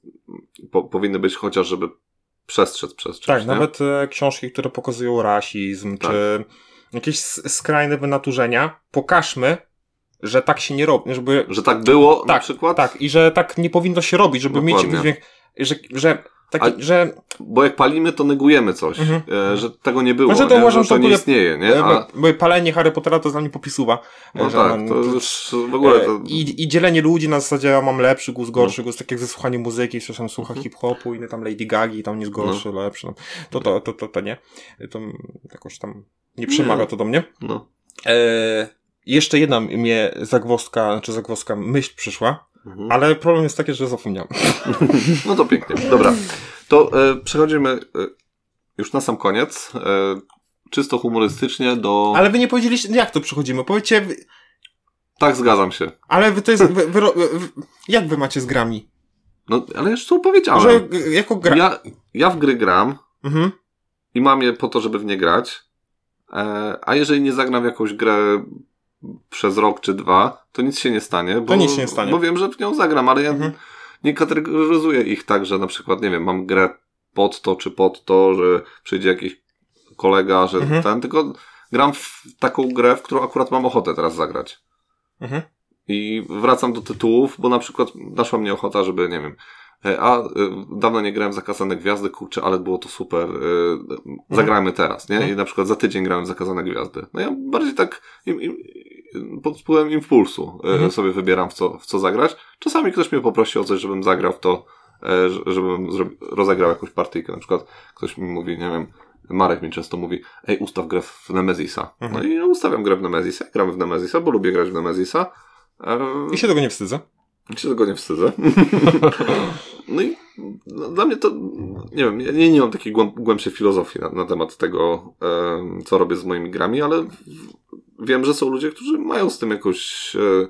po, powinny być chociaż, żeby przestrzec przez czymś, Tak, nie? nawet e, książki, które pokazują rasizm, Tak. czy jakieś skrajne wynaturzenia, pokażmy, że tak się nie robi, żeby... Że tak było na Tak, przykład? Tak, i że tak nie powinno się robić, żeby mieć Dokładnie. wydźwięk, że, że, taki, A- że Bo jak palimy, to negujemy coś, Mhm. e, że tego nie było, Znaczy, to nie? uważam, że to że nie ogóle- istnieje, nie? A, bo palenie Harry Pottera to dla mnie popisuwa. no że tak, no, to już w ogóle to... E, I, I dzielenie ludzi na zasadzie ja mam lepszy gust, gorszy gust, tak jak ze słuchaniem muzyki, tam słucha Mhm. hip-hopu, inny tam Lady Gagi, tam jest gorszy, lepszy. No. To, to, to, to, to nie. To jakoś tam nie przemawia to do mnie. No. E, jeszcze jedna mnie zagwozdka, znaczy zagwozdka myśl przyszła, Mhm. ale problem jest taki, że zapomniałem. no to pięknie. Dobra, to e, przechodzimy e, już na sam koniec, e, czysto humorystycznie do... Ale wy nie powiedzieliście, jak to przechodzimy? Powiedzcie, wy- Tak, zgadzam się. ale wy to jest, wy, wy, jak wy macie z grami? No, ale już to powiedziałem. Że jako gra... Ja, ja w gry gram Mhm. i mam je po to, żeby w nie grać, e, a jeżeli nie zagram w jakąś grę przez rok czy dwa, to nic się nie stanie. Bo, nic się nie stanie. Bo wiem, że w nią zagram, ale ja Mhm. nie kategoryzuję ich tak, że na przykład, nie wiem, mam grę pod to czy pod to, że przyjdzie jakiś kolega, że Mhm. ten, tylko gram w taką grę, w którą akurat mam ochotę teraz zagrać. Mhm. I wracam do tytułów, bo na przykład naszła mnie ochota, żeby, nie wiem, e, a y, dawno nie grałem w Zakazane Gwiazdy, kurczę, ale było to super, y, zagrajmy teraz, nie? Mhm. I na przykład za tydzień grałem w Zakazane Gwiazdy. No ja bardziej tak, im, im, pod wpływem impulsu e, Mhm. sobie wybieram w co, w co zagrać. Czasami ktoś mnie poprosi o coś, żebym zagrał w to, e, żebym rozegrał jakąś partyjkę. Na przykład ktoś mi mówi, nie wiem, Marek mi często mówi, ej, ustaw grę w Nemezisa. Mhm. No i ustawiam grę w Nemezisa, gramy w Nemezisa, bo lubię grać w Nemezisa. E, I się tego nie wstydzę. ja się tego nie wstydzę. no i no, dla mnie to, nie wiem, ja nie, nie mam takiej głęb, głębszej filozofii na, na temat tego, co robię z moimi grami, ale wiem, że są ludzie, którzy mają z tym jakoś, e,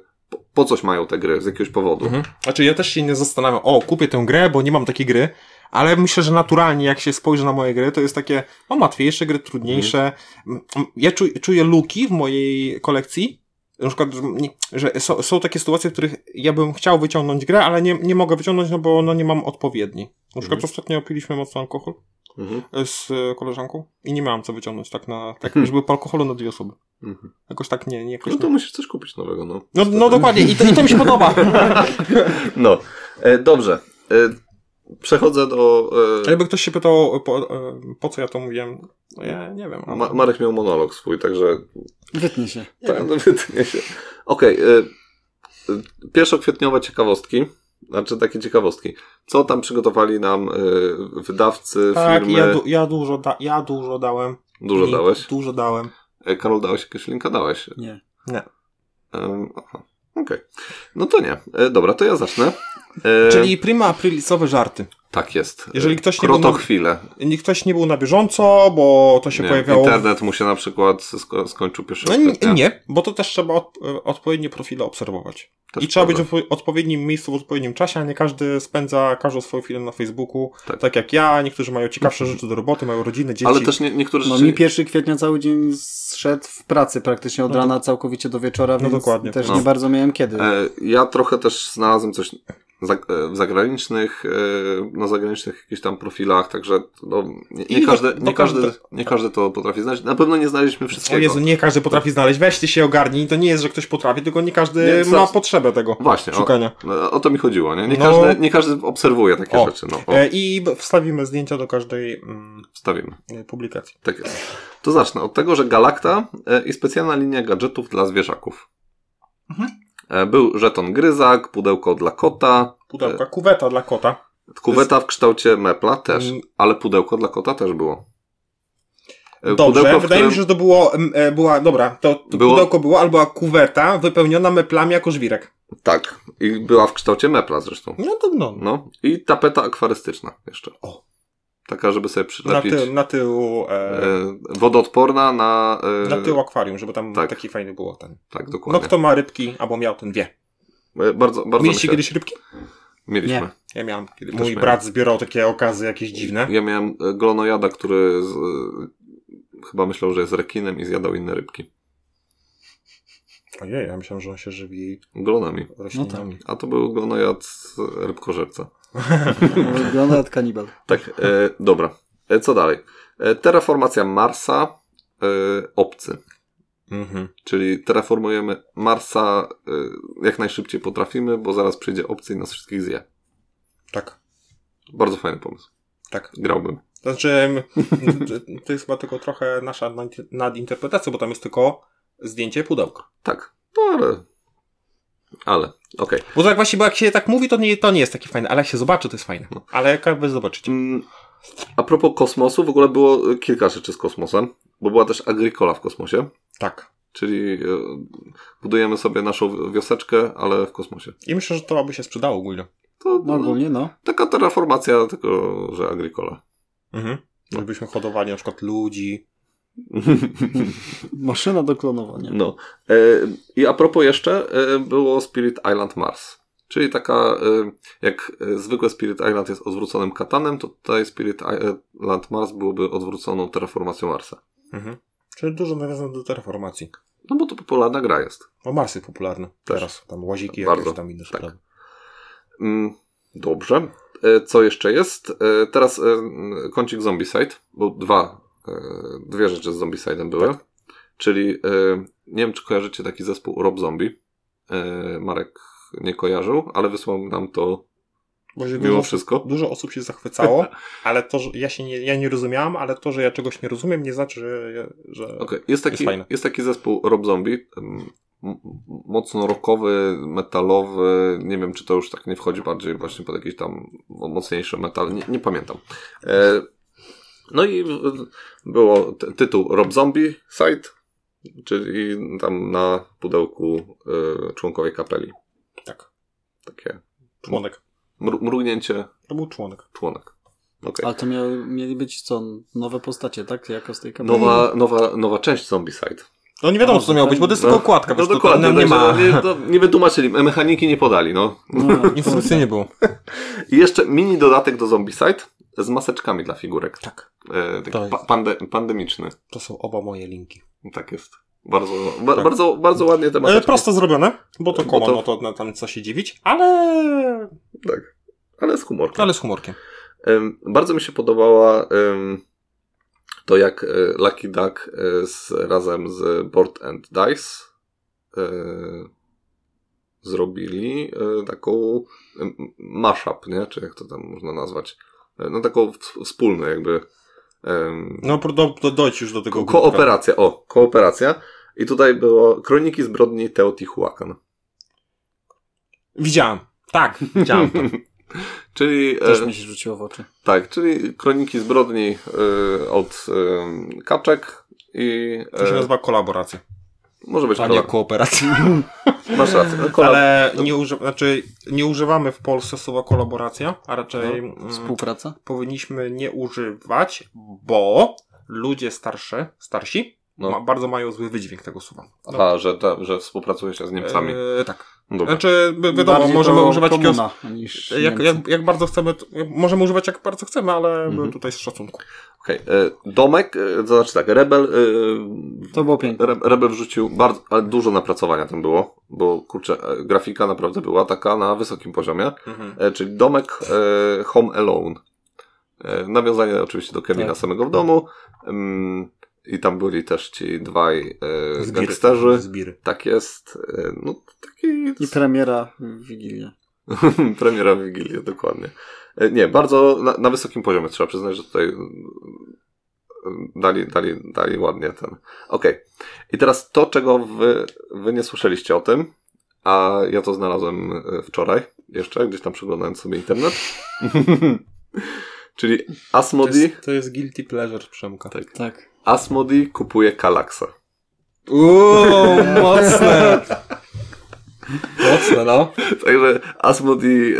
po, coś mają te gry, z jakiegoś powodu. Mhm. Znaczy ja też się nie zastanawiam, o, kupię tę grę, bo nie mam takiej gry, ale myślę, że naturalnie jak się spojrzy na moje gry, to jest takie, mam łatwiejsze gry, trudniejsze. Mm, Ja czu, czuję luki w mojej kolekcji, na przykład, że są, są takie sytuacje, w których ja bym chciał wyciągnąć grę, ale nie, nie mogę wyciągnąć, no bo no nie mam odpowiedniej. Na przykład Mhm. ostatnio piliśmy mocno alkohol Mhm. e, z e, koleżanką i nie miałam co wyciągnąć tak na, tak, Mhm. żeby po alkoholu na dwie osoby. Mhm. Jakoś tak nie, nie jakoś No to nie. musisz coś kupić nowego, no. No, no dokładnie, i to, i to mi się podoba. No, e, dobrze. E, przechodzę do... A E, jakby ktoś się pytał, po, e, po co ja to mówiłem, no ja nie wiem. ale- Ma, Marek miał monolog swój, także Wytnij się. Tak, no wytnie się. Okej. y, y, pierwszokwietniowe ciekawostki. Znaczy takie ciekawostki. Co tam przygotowali nam y, wydawcy, tak, firmy? ja, du, ja, dużo da, ja dużo dałem. Dużo Link, dałeś? Dużo dałem. E, Karol, dałeś jakiegoś linka? Dałeś. Nie. Um, aha. Okej. No to nie. E, dobra, to ja zacznę. E, Czyli prima aprilicowe żarty. Tak jest. Jeżeli ktoś nie Kroto był na- chwilę. Nikt Ktoś nie był na bieżąco, bo to się Nie, pojawiało... Internet mu się na przykład sko- skończył No 1 nie, bo to też trzeba od, odpowiednie profile obserwować. Też I trzeba być prawda. w odpowiednim miejscu w odpowiednim czasie, a nie każdy spędza każdą swoją chwilę na Facebooku. Tak. Tak, jak ja, niektórzy mają ciekawsze rzeczy do roboty, mają rodziny, dzieci. Ale też nie, niektóre No mi 1 kwietnia cały dzień zszedł w pracy praktycznie od No rana całkowicie do wieczora, No więc dokładnie. też No. nie bardzo miałem kiedy. E, Ja trochę też znalazłem coś w zagranicznych, e, na zagranicznych jakichś tam profilach, także no, nie, nie, każdy, nie, każdy, nie każdy to potrafi znaleźć. Na pewno nie znaleźliśmy O wszystkiego. Jezu, nie każdy potrafi znaleźć. Weź ty się ogarnij. To nie jest, że ktoś potrafi, tylko nie każdy Nie, ma potrzebę tego Właśnie, o, szukania. o to mi chodziło. Nie, nie, No. każdy, nie każdy obserwuje takie O. rzeczy. No, o, E, I wstawimy zdjęcia do każdej mm, wstawimy. e, publikacji. Tak jest. To zacznę od tego, że Galacta e, i specjalna linia gadżetów dla zwierzaków. Mhm. E, Był żeton gryzak, pudełko dla kota, Pudełka, kuweta dla kota. Kuweta w kształcie mepla też, Mm. ale pudełko dla kota też było. E, Dobrze, w wydaje mi którym- się, że to było, e, była, dobra, to, to Było- pudełko było albo kuweta wypełniona meplami jako żwirek. Tak, i była w kształcie mepla zresztą. No to no. No, i tapeta akwarystyczna jeszcze. O. Taka, żeby sobie Na, przylepić. ty, na tył, e, E, wodoodporna na... E, na tył akwarium, żeby tam tak. taki fajny było ten. Tak, No dokładnie. kto ma rybki, albo miał, ten wie. E, Bardzo, bardzo Mieliście myślę- kiedyś rybki? Mieliśmy. Nie. Ja miałem. Mój miałem. brat zbierał takie okazy jakieś dziwne. Ja miałem e, glonojada, który z, chyba myślał, że jest rekinem i zjadał inne rybki. Ojej, ja myślałem, że on się żywi Glonami. roślinami. A to był glonojad rybkożerca. Wygląda jak kanibal. Tak, e, dobra. E, co dalej? E, terraformacja Marsa, e, obcy. Mhm. Czyli terraformujemy Marsa e, jak najszybciej potrafimy, bo zaraz przyjdzie obcy i nas wszystkich zje. Tak, Bardzo fajny pomysł. tak. Grałbym. Znaczy, to jest chyba tylko trochę nasza nad- nadinterpretacja, bo tam jest tylko zdjęcie pudełka. Tak. No ale... Ale, okej. Bo tak właśnie, bo jak się tak mówi, to nie, to nie jest takie fajne, ale jak się zobaczy, to jest fajne. Ale jak jakby zobaczyć. Mm, A propos kosmosu, w ogóle było kilka rzeczy z kosmosem, bo była też Agricola w kosmosie, Tak. czyli e, budujemy sobie naszą wioseczkę, ale w kosmosie. I myślę, że to by się sprzedało ogólnie. To No ogólnie, no. taka terraformacja, tylko że Agricola. Mhm. Gdybyśmy hodowali na przykład ludzi. Maszyna do klonowania. No. E, I a propos jeszcze, e, było Spirit Island Mars. Czyli taka, e, jak zwykle Spirit Island jest odwróconym katanem, to tutaj Spirit Island Mars byłoby odwróconą terraformacją Marsa. Mhm. Czyli dużo nawiązań do terraformacji. No bo to popularna gra jest. O, Mars jest popularny Też. teraz. Tam łaziki Bardzo, jakieś tam inne tak. sprawy. Mm, Dobrze. E, Co jeszcze jest? E, Teraz e, kącik Zombicide, bo dwa, dwie rzeczy z Zombicide'em były. Tak. Czyli e, nie wiem, czy kojarzycie taki zespół Rob Zombie. E, Marek nie kojarzył, ale wysłał nam to Bo się mimo dużo, wszystko. dużo osób się zachwycało, ale to, że ja się nie, ja nie rozumiałam, ale to, że ja czegoś nie rozumiem, nie znaczy, że, że Okej, Jest, taki, Jest fajne. jest taki zespół Rob Zombie. mocno rockowy, metalowy. Nie wiem, czy to już tak nie wchodzi bardziej właśnie pod jakiś tam mocniejszy metal. Nie, nie pamiętam. E, no i było tytuł Rob Zombie Site, czyli tam na pudełku e, członkowie kapeli. Tak. Takie Członek. mru- mrugnięcie To był członek. członek. Okej. Ale to miały, mieli być co? Nowe postacie, tak? Jako z tej kapeli? Nowa, nowa, nowa część Zombie Side. No nie wiadomo, co to miało być, bo to jest tylko okładka, No to dokładnie, tam nie ma. no, nie, to nie wytłumaczyli, mechaniki nie podali, no. No, Instrukcji nie było. I jeszcze mini dodatek do Zombicide z maseczkami dla figurek. Tak. E, taki pa pande pandemiczny. To są oba moje linki. Tak jest. Bardzo, ba Tak. bardzo, bardzo ładnie te E, maseczki. prosto zrobione, bo to koło, to- no to na tam co się dziwić, ale... Tak. Ale z humorkiem. ale z humorkiem. Em, bardzo mi się podobała em, to, jak e, Lucky Duck e, z, razem z Board and Dice zrobili taką mashup, nie? Czy jak to tam można nazwać? E, no taką wspólną jakby em, No do, do, dojdź już do tego ko- grupka. kooperacja, o, kooperacja. I tutaj było Kroniki zbrodni Teotihuacan. Widziałem. Tak, widziałem to. Czyli Też e, mi się rzuciło w oczy. Tak, czyli kroniki zbrodni y, od y, kaczek i. To się nazywa kolaboracja, może być a nie kolab. kooperacja. Masz rację. no, kolab... Ale nie, uży... znaczy, nie używamy w Polsce słowa kolaboracja, a raczej mm, Współpraca? powinniśmy nie używać, bo ludzie starsze, starsi No. ma, bardzo mają zły wydźwięk tego słowa. No. Aha, że, ta, że współpracuje się z Niemcami. E, tak. Dobra. Znaczy, wi- wiadomo, Bardziej możemy używać jakiegoś... Jak, jak, jak bardzo chcemy, to, możemy używać jak bardzo chcemy, ale Mhm. tutaj z szacunku. Okej, y, Domek, y, to znaczy tak, Rebel. y, To było piękne. Re, Rebel wrzucił bardzo, ale dużo napracowania tam było, bo kurczę, e, grafika naprawdę była taka na wysokim poziomie. E, czyli domek e, Home Alone. E, nawiązanie oczywiście do Kevina Tak. samego w domu. I tam byli też ci dwaj e, gangsterzy. Zbiry. Tak jest. E, no, taki I premiera w Wigilię. premiera w Wigilię, dokładnie. E, nie, bardzo na, na wysokim poziomie trzeba przyznać, że tutaj mm, dali, dali, dali ładnie ten. Okej. I teraz to, czego wy, wy nie słyszeliście o tym, a ja to znalazłem e, wczoraj, jeszcze gdzieś tam przeglądając sobie internet. Czyli To Asmodi, jest, to jest guilty pleasure Przemka. tak. Tak. Asmodi kupuje Kalaksa. Uuu, mocne! Mocne, no. Także Asmodi e,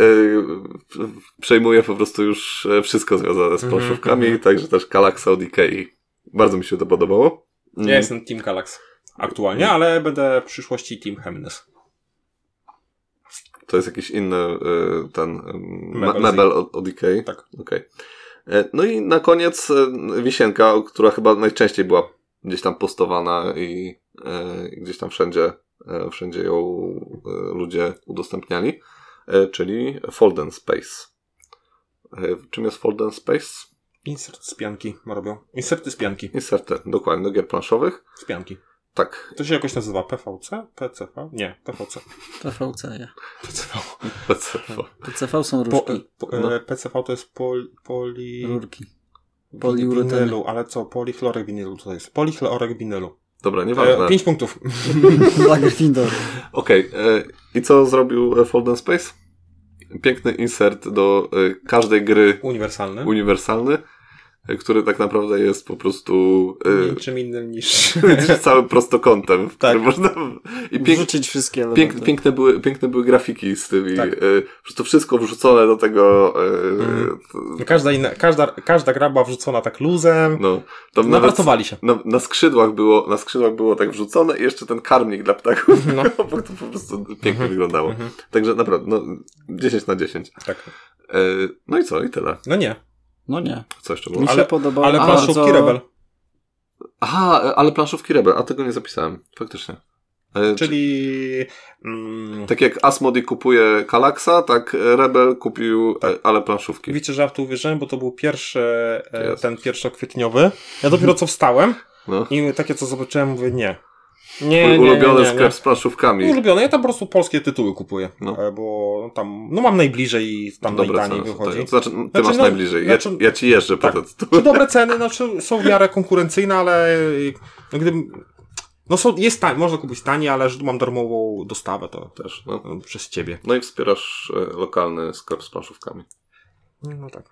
przejmuje po prostu już e, wszystko związane z Mhm, planszówkami, mhm. także też Kalaksa od Ikei. Bardzo mi się to podobało. Mm. Ja jestem Team Galax aktualnie, ale będę w przyszłości Team Hemnes. To jest jakiś inny e, ten me- Mebel mebel od, od Ikei. Tak. Okej. E, No i na koniec e, wisienka, która chyba najczęściej była gdzieś tam postowana i e, gdzieś tam wszędzie, e, wszędzie ją e, ludzie udostępniali, e, czyli Folden Space. E, Czym jest Folden Space? Insert z pianki robią. Inserty z pianki. Inserty, dokładnie, do gier planszowych. Z pianki. Tak, To się jakoś nazywa PVC? PCV? Nie, PVC. PVC, ja. PCV. PCV. PCV są Po, po, No. e, PCV to jest pol, poli... Rurki. poliuretany. winylu, ale co? Polichlorek winylu to jest. Polichlorek winylu. Dobra, nieważne. E, pięć punktów. Dla Gryffindor. Okej, e, i co zrobił e, Folden Space? Piękny insert do e, każdej gry Uniwersalny. uniwersalny, e, który tak naprawdę jest po prostu e, Niczym innym niż... całym prostokątem, Tak. można... I pięk, Wrzucić wszystkie elementy. pięk, piękne, były, piękne były grafiki z tymi, Tak. po prostu wszystko wrzucone do tego... Mhm. t- Każda, inna, każda, każda gra była wrzucona tak luzem. no, tam nawet Napracowali się. na, na skrzydłach było, na skrzydłach było tak wrzucone i jeszcze ten karmnik dla ptaków, No. bo to po prostu pięknie Mhm. wyglądało. Mhm. Także naprawdę, no, 10 na 10. Tak. E, no i co, i tyle. No nie. No nie. Co jeszcze Mi było? się Ale- podobało Ale A, planszówki. Rebel. Aha, e, ale planszówki Rebel, a tego nie zapisałem, faktycznie. E, Czyli... Mm, Tak jak Asmodi kupuje Kalaksa, tak Rebel kupił, Tak. e, ale planszówki. Wiecie, że ja w to uwierzyłem, bo to był pierwszy, e, Jezus. ten pierwszokwietniowy. Ja dopiero co wstałem No. i takie co zobaczyłem, mówię nie. Nie, nie, ulubiony nie, nie, sklep z planszówkami. Ulubiony, ja tam po prostu polskie tytuły kupuję, No. bo tam, no mam najbliżej i tam Dobre najtaniej ceny. wychodzi. To znaczy, ty Znaczy, masz no, najbliżej. Ja, znaczy- ci- ja ci jeżdżę tak. po te tytuły. Czy dobre ceny, znaczy są w miarę konkurencyjne, ale no, gdybym, No są, jest tań, można kupić taniej, ale że mam darmową dostawę, to Też, no. no, przez ciebie. No i wspierasz e, lokalny sklep z planszówkami. No tak.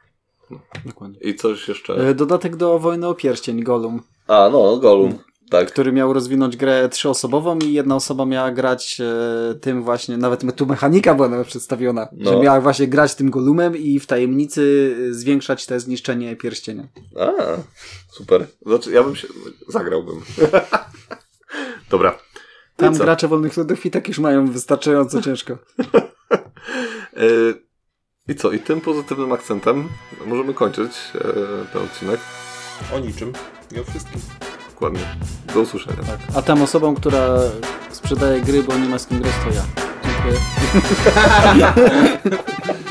Dokładnie. I coś jeszcze? E, Dodatek do Wojny o Pierścień, Golum, A, no, Golum. Tak. który miał rozwinąć grę trzyosobową i jedna osoba miała grać e, tym właśnie, nawet tu mechanika była nawet przedstawiona, No. że miała właśnie grać tym Golumem i w tajemnicy e, zwiększać te zniszczenie pierścienia. A, super. Znaczy, ja bym się... Zagrałbym. Dobra. No Tam co? gracze wolnych ludów i tak już mają wystarczająco ciężko. E, I co? I tym pozytywnym akcentem możemy kończyć e, ten odcinek. O niczym i o wszystkim. Dokładnie. Do usłyszenia. A tam osobą, która sprzedaje gry, bo nie ma z kim grać, to ja. Dziękuję.